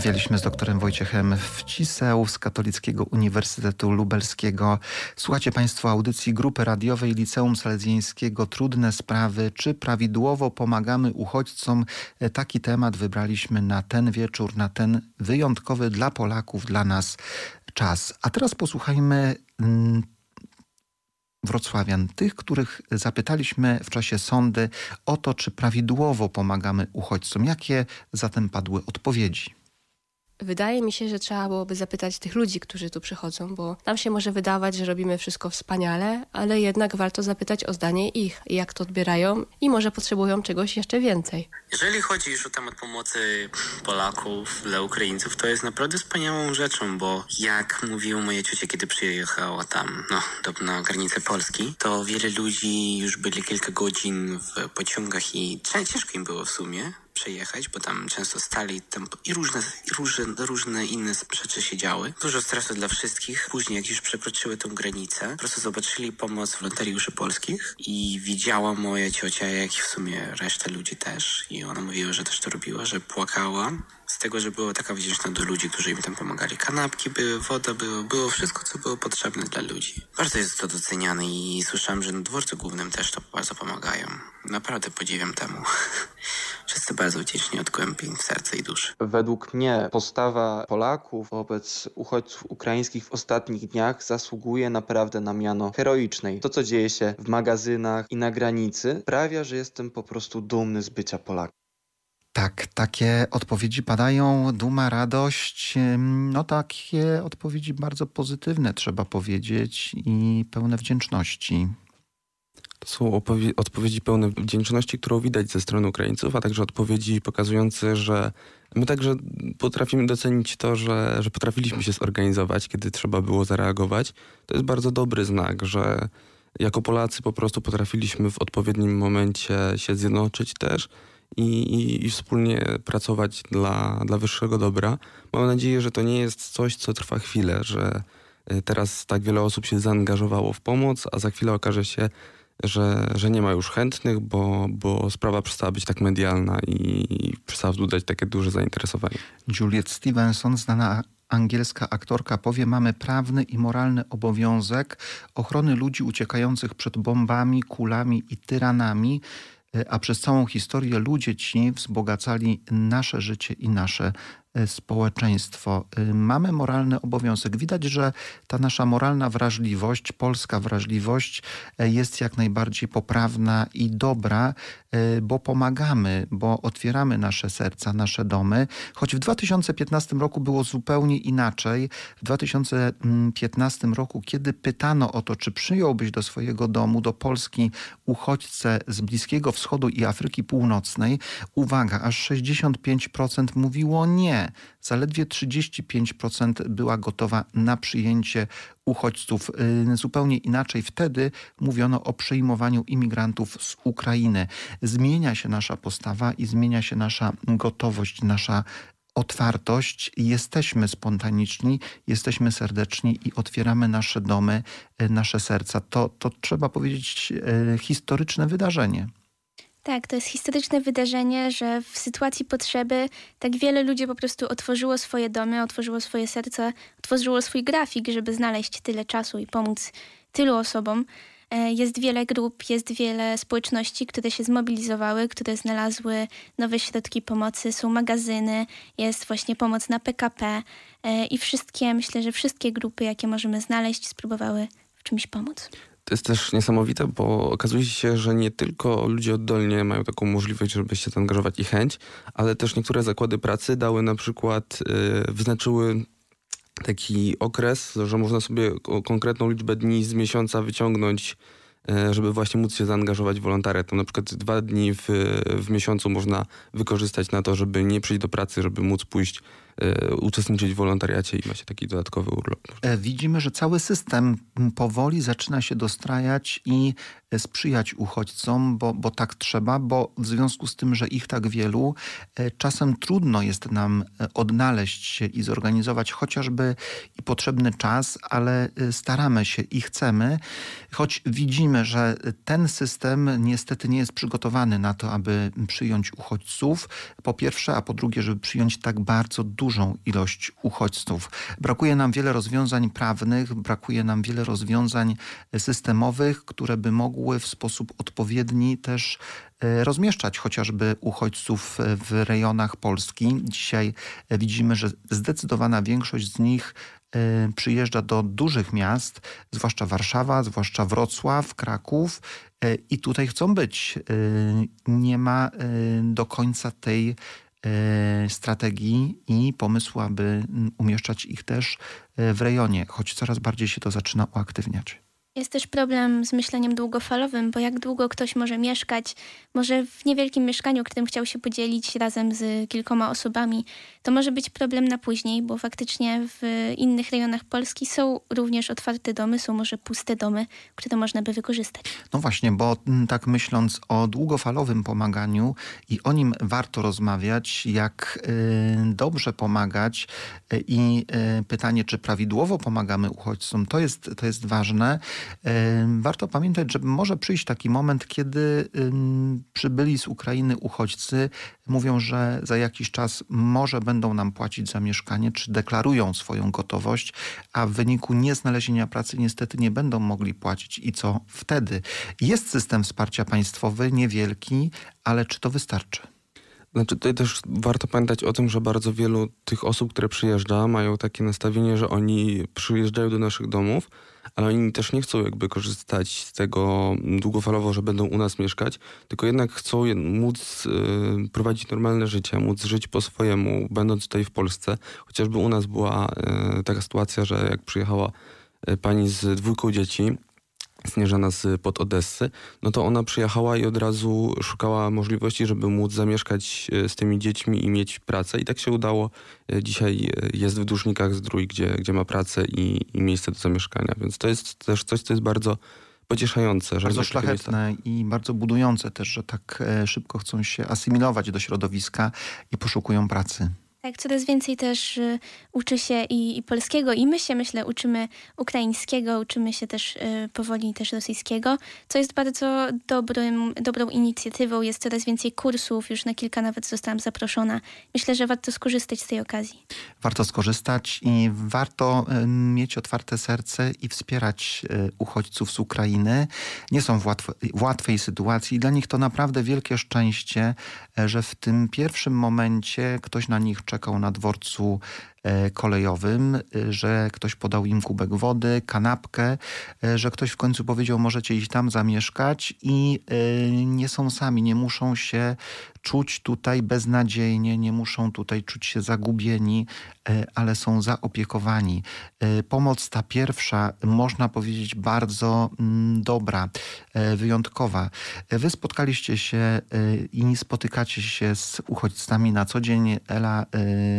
Rozmawialiśmy z doktorem Wojciechem Wciseł z Katolickiego Uniwersytetu Lubelskiego. Słuchacie Państwo audycji Grupy Radiowej Liceum Salezjańskiego Trudne Sprawy. Czy prawidłowo pomagamy uchodźcom? Taki temat wybraliśmy na ten wieczór, na ten wyjątkowy dla Polaków, dla nas czas. A teraz posłuchajmy wrocławian, tych, których zapytaliśmy w czasie sądy o to, czy prawidłowo pomagamy uchodźcom. Jakie zatem padły odpowiedzi? Wydaje mi się, że trzeba byłoby zapytać tych ludzi, którzy tu przychodzą, bo nam się może wydawać, że robimy wszystko wspaniale, ale jednak warto zapytać o zdanie ich, jak to odbierają i może potrzebują czegoś jeszcze więcej. Jeżeli chodzi już o temat pomocy Polaków dla Ukraińców, to jest naprawdę wspaniałą rzeczą, bo jak mówiła moja ciocia, kiedy przyjechała tam, no, do, na granicę Polski, to wiele ludzi już byli kilka godzin w pociągach i ciężko im było w sumie przejechać, bo tam często stali tam i różne, i różne, różne inne rzeczy się działy. Dużo stresu dla wszystkich. Później, jak już przekroczyły tą granicę, po prostu zobaczyli pomoc wolontariuszy polskich i widziała moja ciocia, jak i w sumie reszta ludzi też. I ona mówiła, że też to robiła, że płakała z tego, że była taka wdzięczna do ludzi, którzy im tam pomagali. Kanapki były, woda była, było wszystko, co było potrzebne dla ludzi. Bardzo jest to doceniane i słyszałem, że na dworcu głównym też to bardzo pomagają. Naprawdę podziwiam temu. Wszyscy bardzo wdzięczni od głębi serca i duszy. Według mnie postawa Polaków wobec uchodźców ukraińskich w ostatnich dniach zasługuje naprawdę na miano heroicznej. To, co dzieje się w magazynach i na granicy, sprawia, że jestem po prostu dumny z bycia Polakiem. Tak, takie odpowiedzi padają, duma, radość, no takie odpowiedzi bardzo pozytywne trzeba powiedzieć i pełne wdzięczności. To są odpowiedzi pełne wdzięczności, którą widać ze strony Ukraińców, a także odpowiedzi pokazujące, że my także potrafimy docenić to, że, że potrafiliśmy się zorganizować, kiedy trzeba było zareagować. To jest bardzo dobry znak, że jako Polacy po prostu potrafiliśmy w odpowiednim momencie się zjednoczyć też i, i, i wspólnie pracować dla, dla wyższego dobra. Mam nadzieję, że to nie jest coś, co trwa chwilę, że y, teraz tak wiele osób się zaangażowało w pomoc, a za chwilę okaże się, że, że nie ma już chętnych, bo, bo sprawa przestała być tak medialna i, przestała wzbudzać takie duże zainteresowanie. Juliet Stevenson, znana angielska aktorka, powie: Mamy prawny i moralny obowiązek ochrony ludzi uciekających przed bombami, kulami i tyranami, a przez całą historię ludzie ci wzbogacali nasze życie i nasze e, społeczeństwo. E, Mamy moralny obowiązek. Widać, że ta nasza moralna wrażliwość, polska wrażliwość e, jest jak najbardziej poprawna i dobra, bo pomagamy, bo otwieramy nasze serca, nasze domy. Choć w 2015 roku było zupełnie inaczej. W 2015 roku, kiedy pytano o to, czy przyjąłbyś do swojego domu, do Polski uchodźcę z Bliskiego Wschodu i Afryki Północnej, uwaga, aż 65% mówiło nie. Zaledwie 35% była gotowa na przyjęcie uchodźców. Y, Zupełnie inaczej wtedy mówiono o przyjmowaniu imigrantów z Ukrainy. Zmienia się nasza postawa i zmienia się nasza gotowość, nasza otwartość. Jesteśmy spontaniczni, jesteśmy serdeczni i otwieramy nasze domy, y, nasze serca. To, to trzeba powiedzieć y, historyczne wydarzenie. Tak, to jest historyczne wydarzenie, że w sytuacji potrzeby tak wiele ludzi po prostu otworzyło swoje domy, otworzyło swoje serca, otworzyło swój grafik, żeby znaleźć tyle czasu i pomóc tylu osobom. E, Jest wiele grup, jest wiele społeczności, które się zmobilizowały, które znalazły nowe środki pomocy. Są magazyny, jest właśnie pomoc na PKP e, i wszystkie, myślę, że wszystkie grupy, jakie możemy znaleźć, spróbowały w czymś pomóc. Jest też niesamowite, bo okazuje się, że nie tylko ludzie oddolnie mają taką możliwość, żeby się zaangażować i chęć, ale też niektóre zakłady pracy dały na przykład, y, wyznaczyły taki okres, że można sobie konkretną liczbę dni z miesiąca wyciągnąć, y, żeby właśnie móc się zaangażować w wolontariat. Na przykład dwa dni w, w miesiącu można wykorzystać na to, żeby nie przyjść do pracy, żeby móc pójść uczestniczyć w wolontariacie i ma się taki dodatkowy urlop. E, Widzimy, że cały system powoli zaczyna się dostrajać i e, sprzyjać uchodźcom, bo, bo tak trzeba, bo w związku z tym, że ich tak wielu, e, czasem trudno jest nam odnaleźć się i zorganizować chociażby i potrzebny czas, ale staramy się i chcemy, choć widzimy, że ten system niestety nie jest przygotowany na to, aby przyjąć uchodźców, po pierwsze, a po drugie, żeby przyjąć tak bardzo dużo dużą ilość uchodźców. Brakuje nam wiele rozwiązań prawnych, brakuje nam wiele rozwiązań systemowych, które by mogły w sposób odpowiedni też e, rozmieszczać chociażby uchodźców w rejonach Polski. Dzisiaj e, widzimy, że zdecydowana większość z nich e, przyjeżdża do dużych miast, zwłaszcza Warszawa, zwłaszcza Wrocław, Kraków i tutaj chcą być. Nie ma do końca tej strategii i pomysłu, aby umieszczać ich też w rejonie, choć coraz bardziej się to zaczyna uaktywniać. Jest też problem z myśleniem długofalowym, bo jak długo ktoś może mieszkać, może w niewielkim mieszkaniu, którym chciał się podzielić razem z kilkoma osobami, to może być problem na później, bo faktycznie w innych rejonach Polski są również otwarte domy, są może puste domy, które można by wykorzystać. No właśnie, bo mm, tak myśląc o długofalowym pomaganiu i o nim warto rozmawiać, jak y, dobrze pomagać y, i y, pytanie, czy prawidłowo pomagamy uchodźcom, to jest, to jest ważne. Warto pamiętać, że może przyjść taki moment, kiedy przybyli z Ukrainy uchodźcy mówią, że za jakiś czas może będą nam płacić za mieszkanie, czy deklarują swoją gotowość, a w wyniku nieznalezienia pracy niestety nie będą mogli płacić. I co wtedy? Jest system wsparcia państwowy, niewielki, ale czy to wystarczy? Znaczy tutaj też warto pamiętać o tym, że bardzo wielu tych osób, które przyjeżdża, mają takie nastawienie, że oni przyjeżdżają do naszych domów, ale oni też nie chcą jakby korzystać z tego długofalowo, że będą u nas mieszkać, tylko jednak chcą móc y, prowadzić normalne życie, móc żyć po swojemu, będąc tutaj w Polsce. Chociażby u nas była y, taka sytuacja, że jak przyjechała y, pani z dwójką dzieci, Snieżana z pod Odessy, no to ona przyjechała i od razu szukała możliwości, żeby móc zamieszkać e, z tymi dziećmi i mieć pracę. I tak się udało. E, dzisiaj e, jest w Dłużnikach Zdrój, gdzie, gdzie ma pracę i, i miejsce do zamieszkania. Więc to jest też coś, co jest bardzo pocieszające. Że bardzo szlachetne i bardzo budujące też, że tak szybko chcą się asymilować do środowiska i poszukują pracy. Tak, coraz więcej też y, uczy się i, i, polskiego, i my się, myślę, uczymy ukraińskiego, uczymy się też y, powoli też rosyjskiego, co jest bardzo dobrym, dobrą inicjatywą. Jest coraz więcej kursów, już na kilka nawet zostałam zaproszona. Myślę, że warto skorzystać z tej okazji. Warto skorzystać i warto y, mieć otwarte serce i wspierać y, uchodźców z Ukrainy. Nie są w, w łatwej sytuacji. Dla nich to naprawdę wielkie szczęście, że w tym pierwszym momencie ktoś na nich czekał na dworcu kolejowym, e, że ktoś podał im kubek wody, kanapkę, e, że ktoś w końcu powiedział, możecie iść tam zamieszkać i nie są sami, nie muszą się czuć tutaj beznadziejnie, nie muszą tutaj czuć się zagubieni, ale są zaopiekowani. Pomoc ta pierwsza, można powiedzieć, bardzo mm, dobra, wyjątkowa. Wy spotkaliście się i spotykacie się z uchodźcami na co dzień. Ela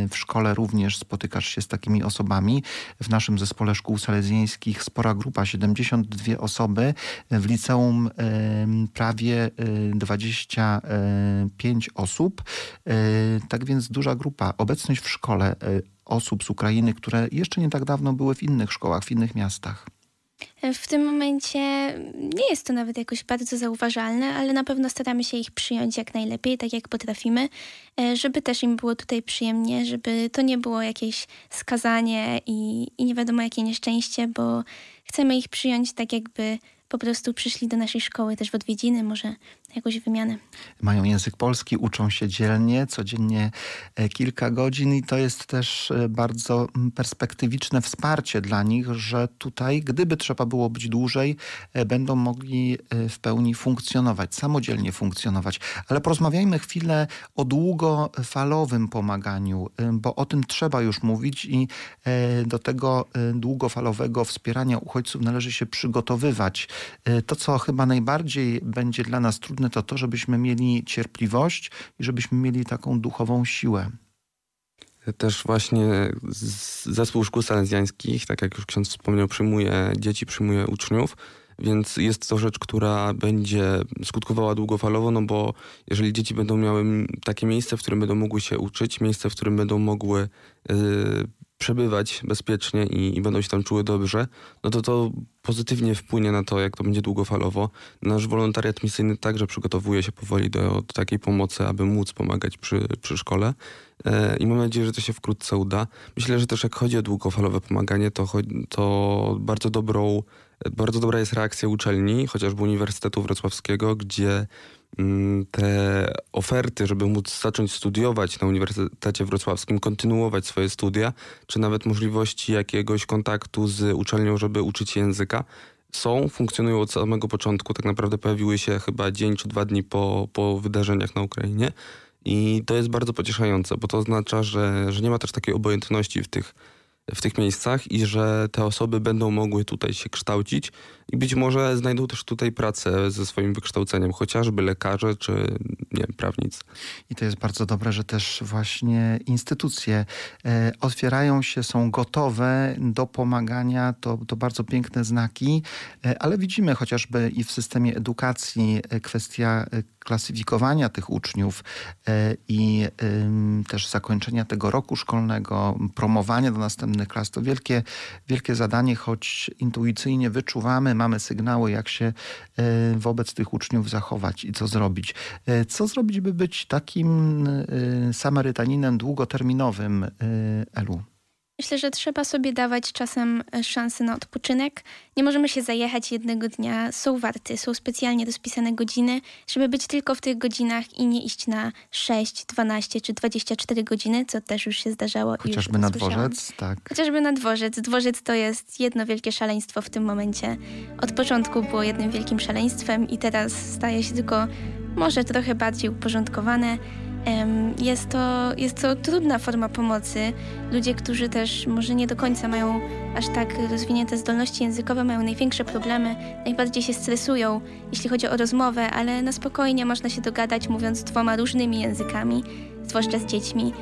w szkole również spotykasz się z takimi osobami. W naszym zespole szkół salezjańskich spora grupa, 72 osoby, w liceum prawie 25 e, osób. E, tak więc duża grupa. Obecność w szkole e, osób z Ukrainy, które jeszcze nie tak dawno były w innych szkołach, w innych miastach. W tym momencie nie jest to nawet jakoś bardzo zauważalne, ale na pewno staramy się ich przyjąć jak najlepiej, tak jak potrafimy, e, żeby też im było tutaj przyjemnie, żeby to nie było jakieś skazanie i, i nie wiadomo jakie nieszczęście, bo chcemy ich przyjąć tak, jakby po prostu przyszli do naszej szkoły też w odwiedziny, może jakąś wymianę. Mają język polski, uczą się dzielnie, codziennie e, kilka godzin i to jest też e, bardzo perspektywiczne wsparcie dla nich, że tutaj, gdyby trzeba było być dłużej, e, będą mogli w pełni funkcjonować, samodzielnie funkcjonować. Ale porozmawiajmy chwilę o długofalowym pomaganiu, bo o tym trzeba już mówić i do tego długofalowego wspierania uchodźców należy się przygotowywać. To, co chyba najbardziej będzie dla nas trudne, to to, żebyśmy mieli cierpliwość i żebyśmy mieli taką duchową siłę. Też właśnie zespół szkół salezjańskich, tak jak już ksiądz wspomniał, przyjmuje dzieci, przyjmuje uczniów, więc jest to rzecz, która będzie skutkowała długofalowo, no bo jeżeli dzieci będą miały takie miejsce, w którym będą mogły się uczyć, miejsce, w którym będą mogły y, przebywać bezpiecznie i, i będą się tam czuły dobrze, no to to pozytywnie wpłynie na to, jak to będzie długofalowo. Nasz wolontariat misyjny także przygotowuje się powoli do, do takiej pomocy, aby móc pomagać przy, przy szkole. E, I mam nadzieję, że to się wkrótce uda. Myślę, że też jak chodzi o długofalowe pomaganie, to, to bardzo dobrą, bardzo dobra jest reakcja uczelni, chociażby Uniwersytetu Wrocławskiego, gdzie te oferty, żeby móc zacząć studiować na Uniwersytecie Wrocławskim, kontynuować swoje studia, czy nawet możliwości jakiegoś kontaktu z uczelnią, żeby uczyć języka, są, funkcjonują od samego początku. Tak naprawdę pojawiły się chyba dzień czy dwa dni po, po wydarzeniach na Ukrainie. I to jest bardzo pocieszające, bo to oznacza, że, że nie ma też takiej obojętności w tych, w tych miejscach i że te osoby będą mogły tutaj się kształcić i być może znajdą też tutaj pracę ze swoim wykształceniem, chociażby lekarze czy nie wiem, prawnicy. I to jest bardzo dobre, że też właśnie instytucje e, otwierają się, są gotowe do pomagania. To, to bardzo piękne znaki, e, ale widzimy chociażby i w systemie edukacji e, kwestia klasyfikowania tych uczniów i też zakończenia tego roku szkolnego, promowania do następnych klas. To wielkie, wielkie zadanie, choć intuicyjnie wyczuwamy, mamy sygnały, jak się e, wobec tych uczniów zachować i co zrobić. E, co zrobić, by być takim Samarytaninem długoterminowym, Elu? Myślę, że trzeba sobie dawać czasem e, szansę na odpoczynek. Nie możemy się zajechać jednego dnia. Są warty, są specjalnie rozpisane godziny, żeby być tylko w tych godzinach i nie iść na 6, 12 czy 24 godziny, co też już się zdarzało. Chociażby na dworzec, tak. Chociażby na dworzec. Dworzec to jest jedno wielkie szaleństwo w tym momencie. Od początku było jednym wielkim szaleństwem i teraz staje się tylko może trochę bardziej uporządkowane. Jest to, jest to trudna forma pomocy. Ludzie, którzy też może nie do końca mają aż tak rozwinięte zdolności językowe, mają największe problemy, najbardziej się stresują, jeśli chodzi o rozmowę, ale na spokojnie można się dogadać, mówiąc dwoma różnymi językami, zwłaszcza z dziećmi.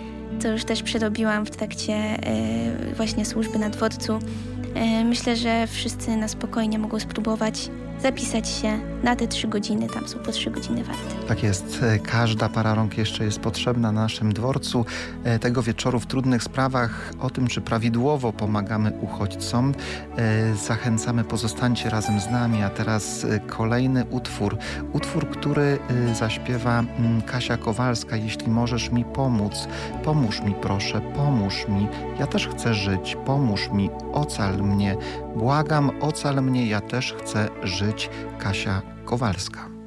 To już też przerobiłam w trakcie e, właśnie służby na dworcu. E, myślę, że wszyscy na spokojnie mogą spróbować zapisać się na te trzy godziny. Tam są po trzy godziny warte. Tak jest. E, każda para rąk jeszcze jest potrzebna na naszym dworcu. E, tego wieczoru w trudnych sprawach o tym, czy prawidłowo pomagamy uchodźcom. E, zachęcamy, pozostańcie razem z nami. A teraz kolejny utwór. Utwór, który zaśpiewa mm, Kasia Kowalska. Jeśli możesz mi pomóc, pomóż mi proszę, pomóż mi. Ja też chcę żyć, pomóż mi, ocal mnie. Błagam, ocal mnie, ja też chcę żyć. Kasia Kowalska.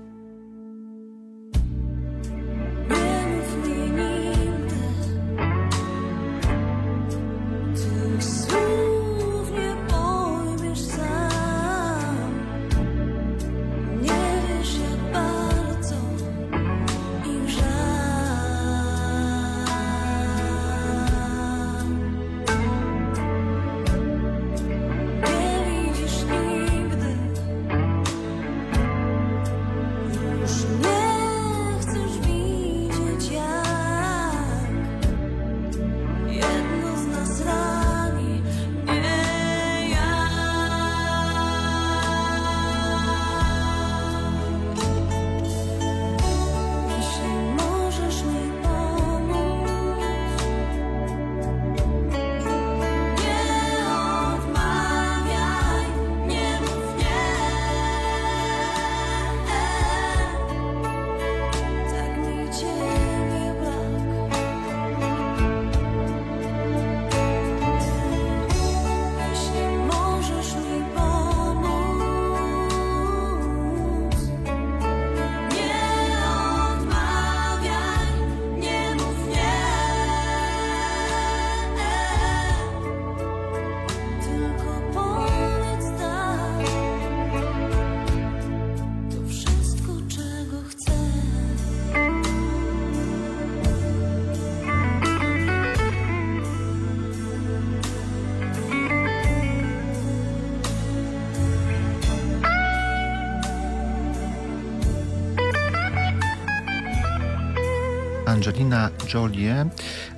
Angelina Jolie.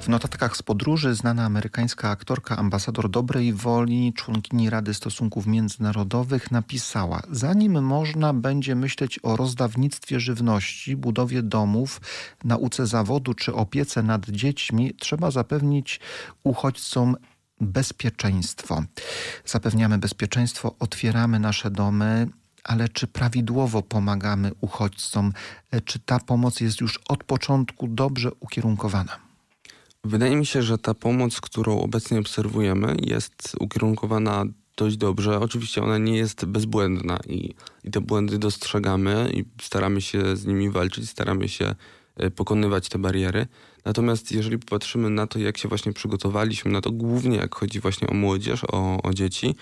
W notatkach z podróży znana amerykańska aktorka, ambasador dobrej woli, członkini Rady Stosunków Międzynarodowych napisała Zanim można będzie myśleć o rozdawnictwie żywności, budowie domów, nauce zawodu czy opiece nad dziećmi, trzeba zapewnić uchodźcom bezpieczeństwo. Zapewniamy bezpieczeństwo, otwieramy nasze domy, ale czy prawidłowo pomagamy uchodźcom? E, Czy ta pomoc jest już od początku dobrze ukierunkowana? Wydaje mi się, że ta pomoc, którą obecnie obserwujemy, jest ukierunkowana dość dobrze. Oczywiście ona nie jest bezbłędna i, i te błędy dostrzegamy i staramy się z nimi walczyć, staramy się e, pokonywać te bariery. Natomiast jeżeli popatrzymy na to, jak się właśnie przygotowaliśmy, na to głównie jak chodzi właśnie o młodzież, o, o dzieci,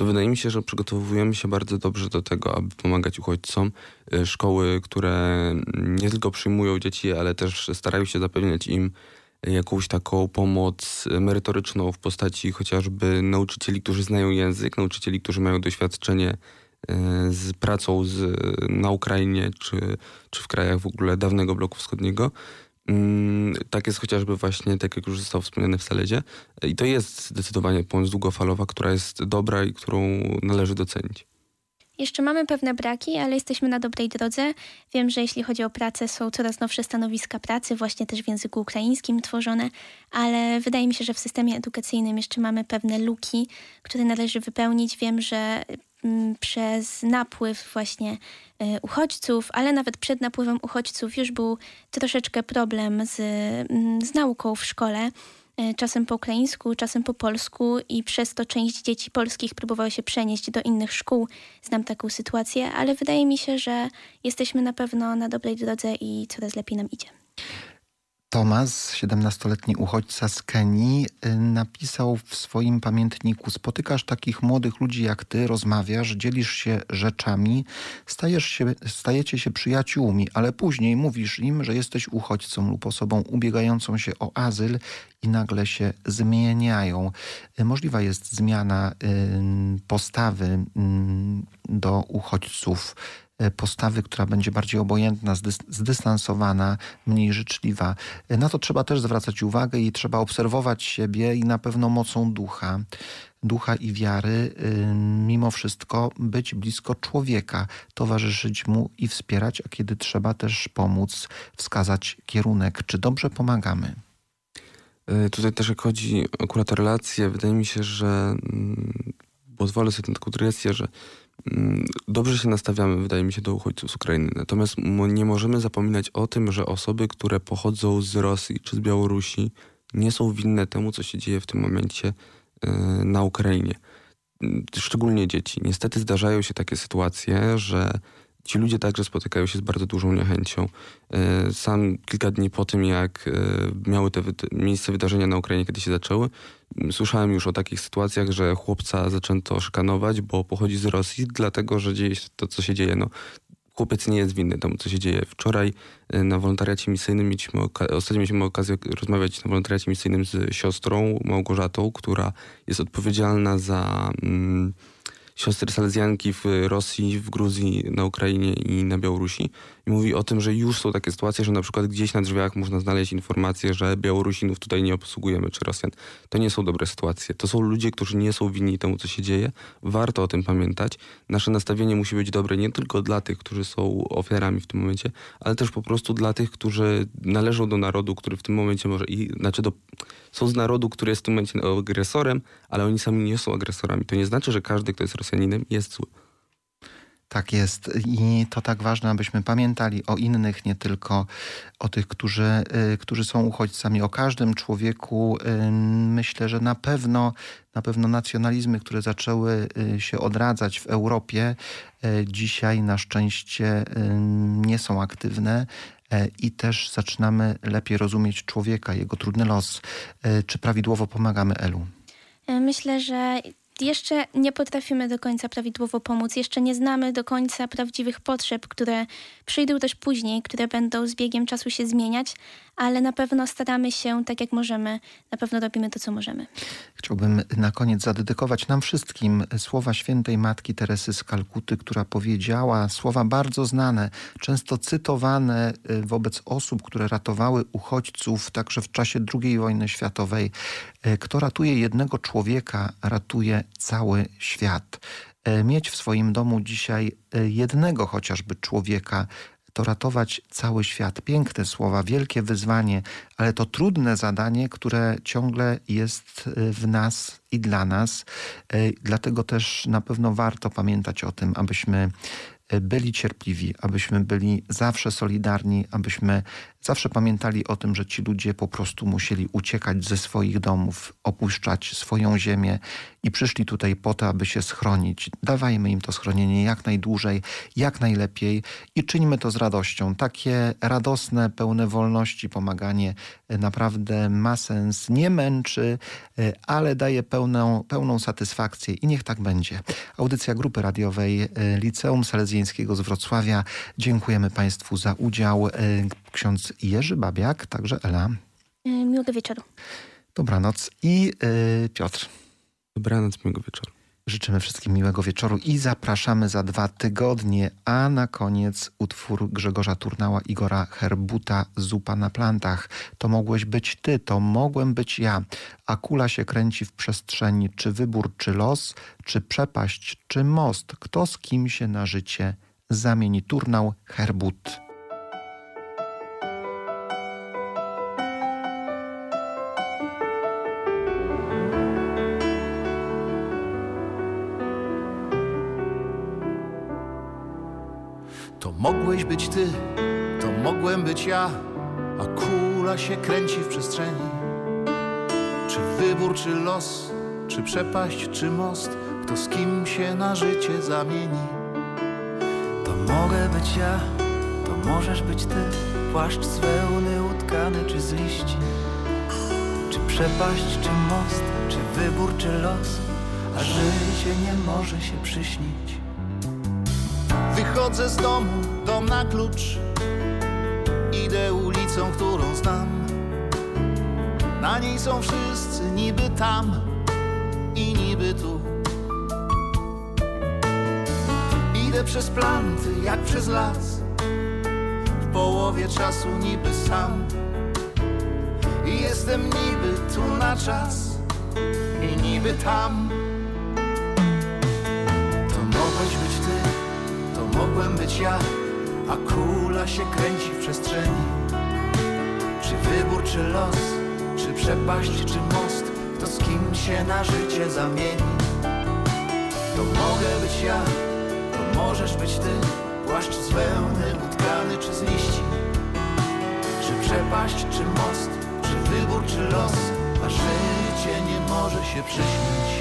to wydaje mi się, że przygotowujemy się bardzo dobrze do tego, aby pomagać uchodźcom. E, Szkoły, które nie tylko przyjmują dzieci, ale też starają się zapewniać im jakąś taką pomoc merytoryczną w postaci chociażby nauczycieli, którzy znają język, nauczycieli, którzy mają doświadczenie e, z pracą z, na Ukrainie czy, czy w krajach w ogóle dawnego bloku wschodniego. Mm, Tak jest chociażby właśnie, tak jak już zostało wspomniane w Saledzie. I to jest zdecydowanie pomoc długofalowa, która jest dobra i którą należy docenić. Jeszcze mamy pewne braki, ale jesteśmy na dobrej drodze. Wiem, że jeśli chodzi o pracę, są coraz nowsze stanowiska pracy, właśnie też w języku ukraińskim tworzone, ale wydaje mi się, że w systemie edukacyjnym jeszcze mamy pewne luki, które należy wypełnić. Wiem, że przez napływ właśnie y, uchodźców, ale nawet przed napływem uchodźców już był troszeczkę problem z, mm, z nauką w szkole. y, Czasem po ukraińsku, czasem po polsku, i przez to część dzieci polskich próbowało się przenieść do innych szkół. Znam taką sytuację, ale wydaje mi się, że jesteśmy na pewno na dobrej drodze i coraz lepiej nam idzie. Tomas, 17-letni uchodźca z Kenii, y, napisał w swoim pamiętniku: Spotykasz takich młodych ludzi jak ty, rozmawiasz, dzielisz się rzeczami, stajesz się, stajecie się przyjaciółmi, ale później mówisz im, że jesteś uchodźcą lub osobą ubiegającą się o azyl i nagle się zmieniają. Y, Możliwa jest zmiana y, postawy do uchodźców postawy, która będzie bardziej obojętna, zdys- zdystansowana, mniej życzliwa. E, Na to trzeba też zwracać uwagę i trzeba obserwować siebie i na pewno mocą ducha, ducha i wiary, y, mimo wszystko być blisko człowieka, towarzyszyć mu i wspierać, a kiedy trzeba też pomóc, wskazać kierunek, czy dobrze pomagamy. E, Tutaj też jak chodzi akurat o relacje, wydaje mi się, że mm, pozwolę sobie na taką że dobrze się nastawiamy, wydaje mi się, do uchodźców z Ukrainy. Natomiast nie możemy zapominać o tym, że osoby, które pochodzą z Rosji czy z Białorusi, nie są winne temu, co się dzieje w tym momencie e, na Ukrainie. Mm, Szczególnie dzieci. Niestety zdarzają się takie sytuacje, że ci ludzie także spotykają się z bardzo dużą niechęcią. E, Sam kilka dni po tym, jak e, miały te miejsce wydarzenia na Ukrainie, kiedy się zaczęły, słyszałem już o takich sytuacjach, że chłopca zaczęto szykanować, bo pochodzi z Rosji, dlatego że dzieje się to, co się dzieje. No, chłopiec nie jest winny temu, co się dzieje. Wczoraj e, na wolontariacie misyjnym mieliśmy oka- ostatnio mieliśmy okazję rozmawiać na wolontariacie misyjnym z siostrą Małgorzatą, która jest odpowiedzialna za mm, siostry salezjanki w Rosji, w Gruzji, na Ukrainie i na Białorusi. I mówi o tym, że już są takie sytuacje, że na przykład gdzieś na drzwiach można znaleźć informację, że Białorusinów tutaj nie obsługujemy, czy Rosjan. To nie są dobre sytuacje. To są ludzie, którzy nie są winni temu, co się dzieje. Warto o tym pamiętać. Nasze nastawienie musi być dobre nie tylko dla tych, którzy są ofiarami w tym momencie, ale też po prostu dla tych, którzy należą do narodu, który w tym momencie może i znaczy do, są z narodu, który jest w tym momencie agresorem, ale oni sami nie są agresorami. To nie znaczy, że każdy, kto jest Rosjaninem, jest zły. Tak jest i to tak ważne, abyśmy pamiętali o innych, nie tylko o tych, którzy, y, którzy są uchodźcami, o każdym człowieku. Y, Myślę, że na pewno, na pewno nacjonalizmy, które zaczęły y, się odradzać w Europie, dzisiaj na szczęście nie są aktywne. I też zaczynamy lepiej rozumieć człowieka, jego trudny los. Czy prawidłowo pomagamy Elu? Myślę, że jeszcze nie potrafimy do końca prawidłowo pomóc, jeszcze nie znamy do końca prawdziwych potrzeb, które przyjdą też później, które będą z biegiem czasu się zmieniać, ale na pewno staramy się tak jak możemy, na pewno robimy to, co możemy. Chciałbym na koniec zadedykować nam wszystkim słowa świętej Matki Teresy z Kalkuty, która powiedziała słowa bardzo znane, często cytowane y, wobec osób, które ratowały uchodźców także w czasie II wojny światowej. Y, Kto ratuje jednego człowieka, ratuje cały świat. Y, Mieć w swoim domu dzisiaj jednego chociażby człowieka, to ratować cały świat. Piękne słowa, wielkie wyzwanie, ale to trudne zadanie, które ciągle jest y, w nas i dla nas. E, Dlatego też na pewno warto pamiętać o tym, abyśmy e, byli cierpliwi, abyśmy byli zawsze solidarni, abyśmy zawsze pamiętali o tym, że ci ludzie po prostu musieli uciekać ze swoich domów, opuszczać swoją ziemię i przyszli tutaj po to, aby się schronić. Dawajmy im to schronienie jak najdłużej, jak najlepiej i czyńmy to z radością. Takie radosne, pełne wolności pomaganie e, naprawdę ma sens, nie męczy, e, ale daje pełną, pełną satysfakcję i niech tak będzie. Audycja Grupy Radiowej e, Liceum Salezjańskiego z Wrocławia. Dziękujemy Państwu za udział. E, Ksiądz Jerzy Babiak, także Ela. Y, Miłego wieczoru. Dobranoc i e, Piotr. Dobranoc, miłego wieczoru. Życzymy wszystkim miłego wieczoru i zapraszamy za dwa tygodnie, a na koniec utwór Grzegorza Turnała, Igora Herbuta, Zupa na plantach. To mogłeś być ty, to mogłem być ja. A kula się kręci w przestrzeni, czy wybór, czy los, czy przepaść, czy most. Kto z kim się na życie zamieni? Turnał, Herbut. Mogłeś być ty, to mogłem być ja, a kula się kręci w przestrzeni. Czy wybór, czy los, czy przepaść, czy most, kto z kim się na życie zamieni. To mogę być ja, to możesz być ty Płaszcz z wełny utkany czy z liści Czy przepaść, czy most, czy wybór, czy los A życie nie może się przyśnić Wychodzę z domu, dom na klucz. Idę ulicą, którą znam. Na niej są wszyscy niby tam i niby tu. Idę przez planty jak przez las. W połowie czasu niby sam. I jestem niby tu na czas i niby tam. Mogłem być ja, a kula się kręci w przestrzeni. Czy wybór, czy los, czy przepaść, czy most, kto z kim się na życie zamieni. To mogę być ja, to możesz być ty, płaszcz z wełny utkany czy z liści. Czy przepaść, czy most, czy wybór, czy los, a życie nie może się przyśnić.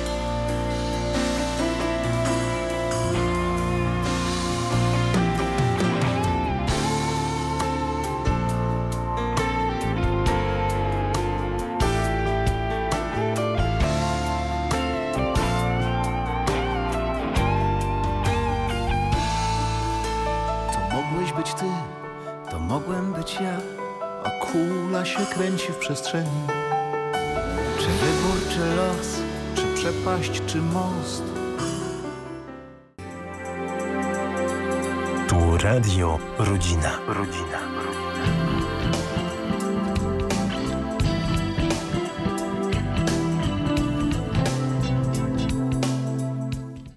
Przepaść, czy most? Tu Radio Rodzina. Rodzina.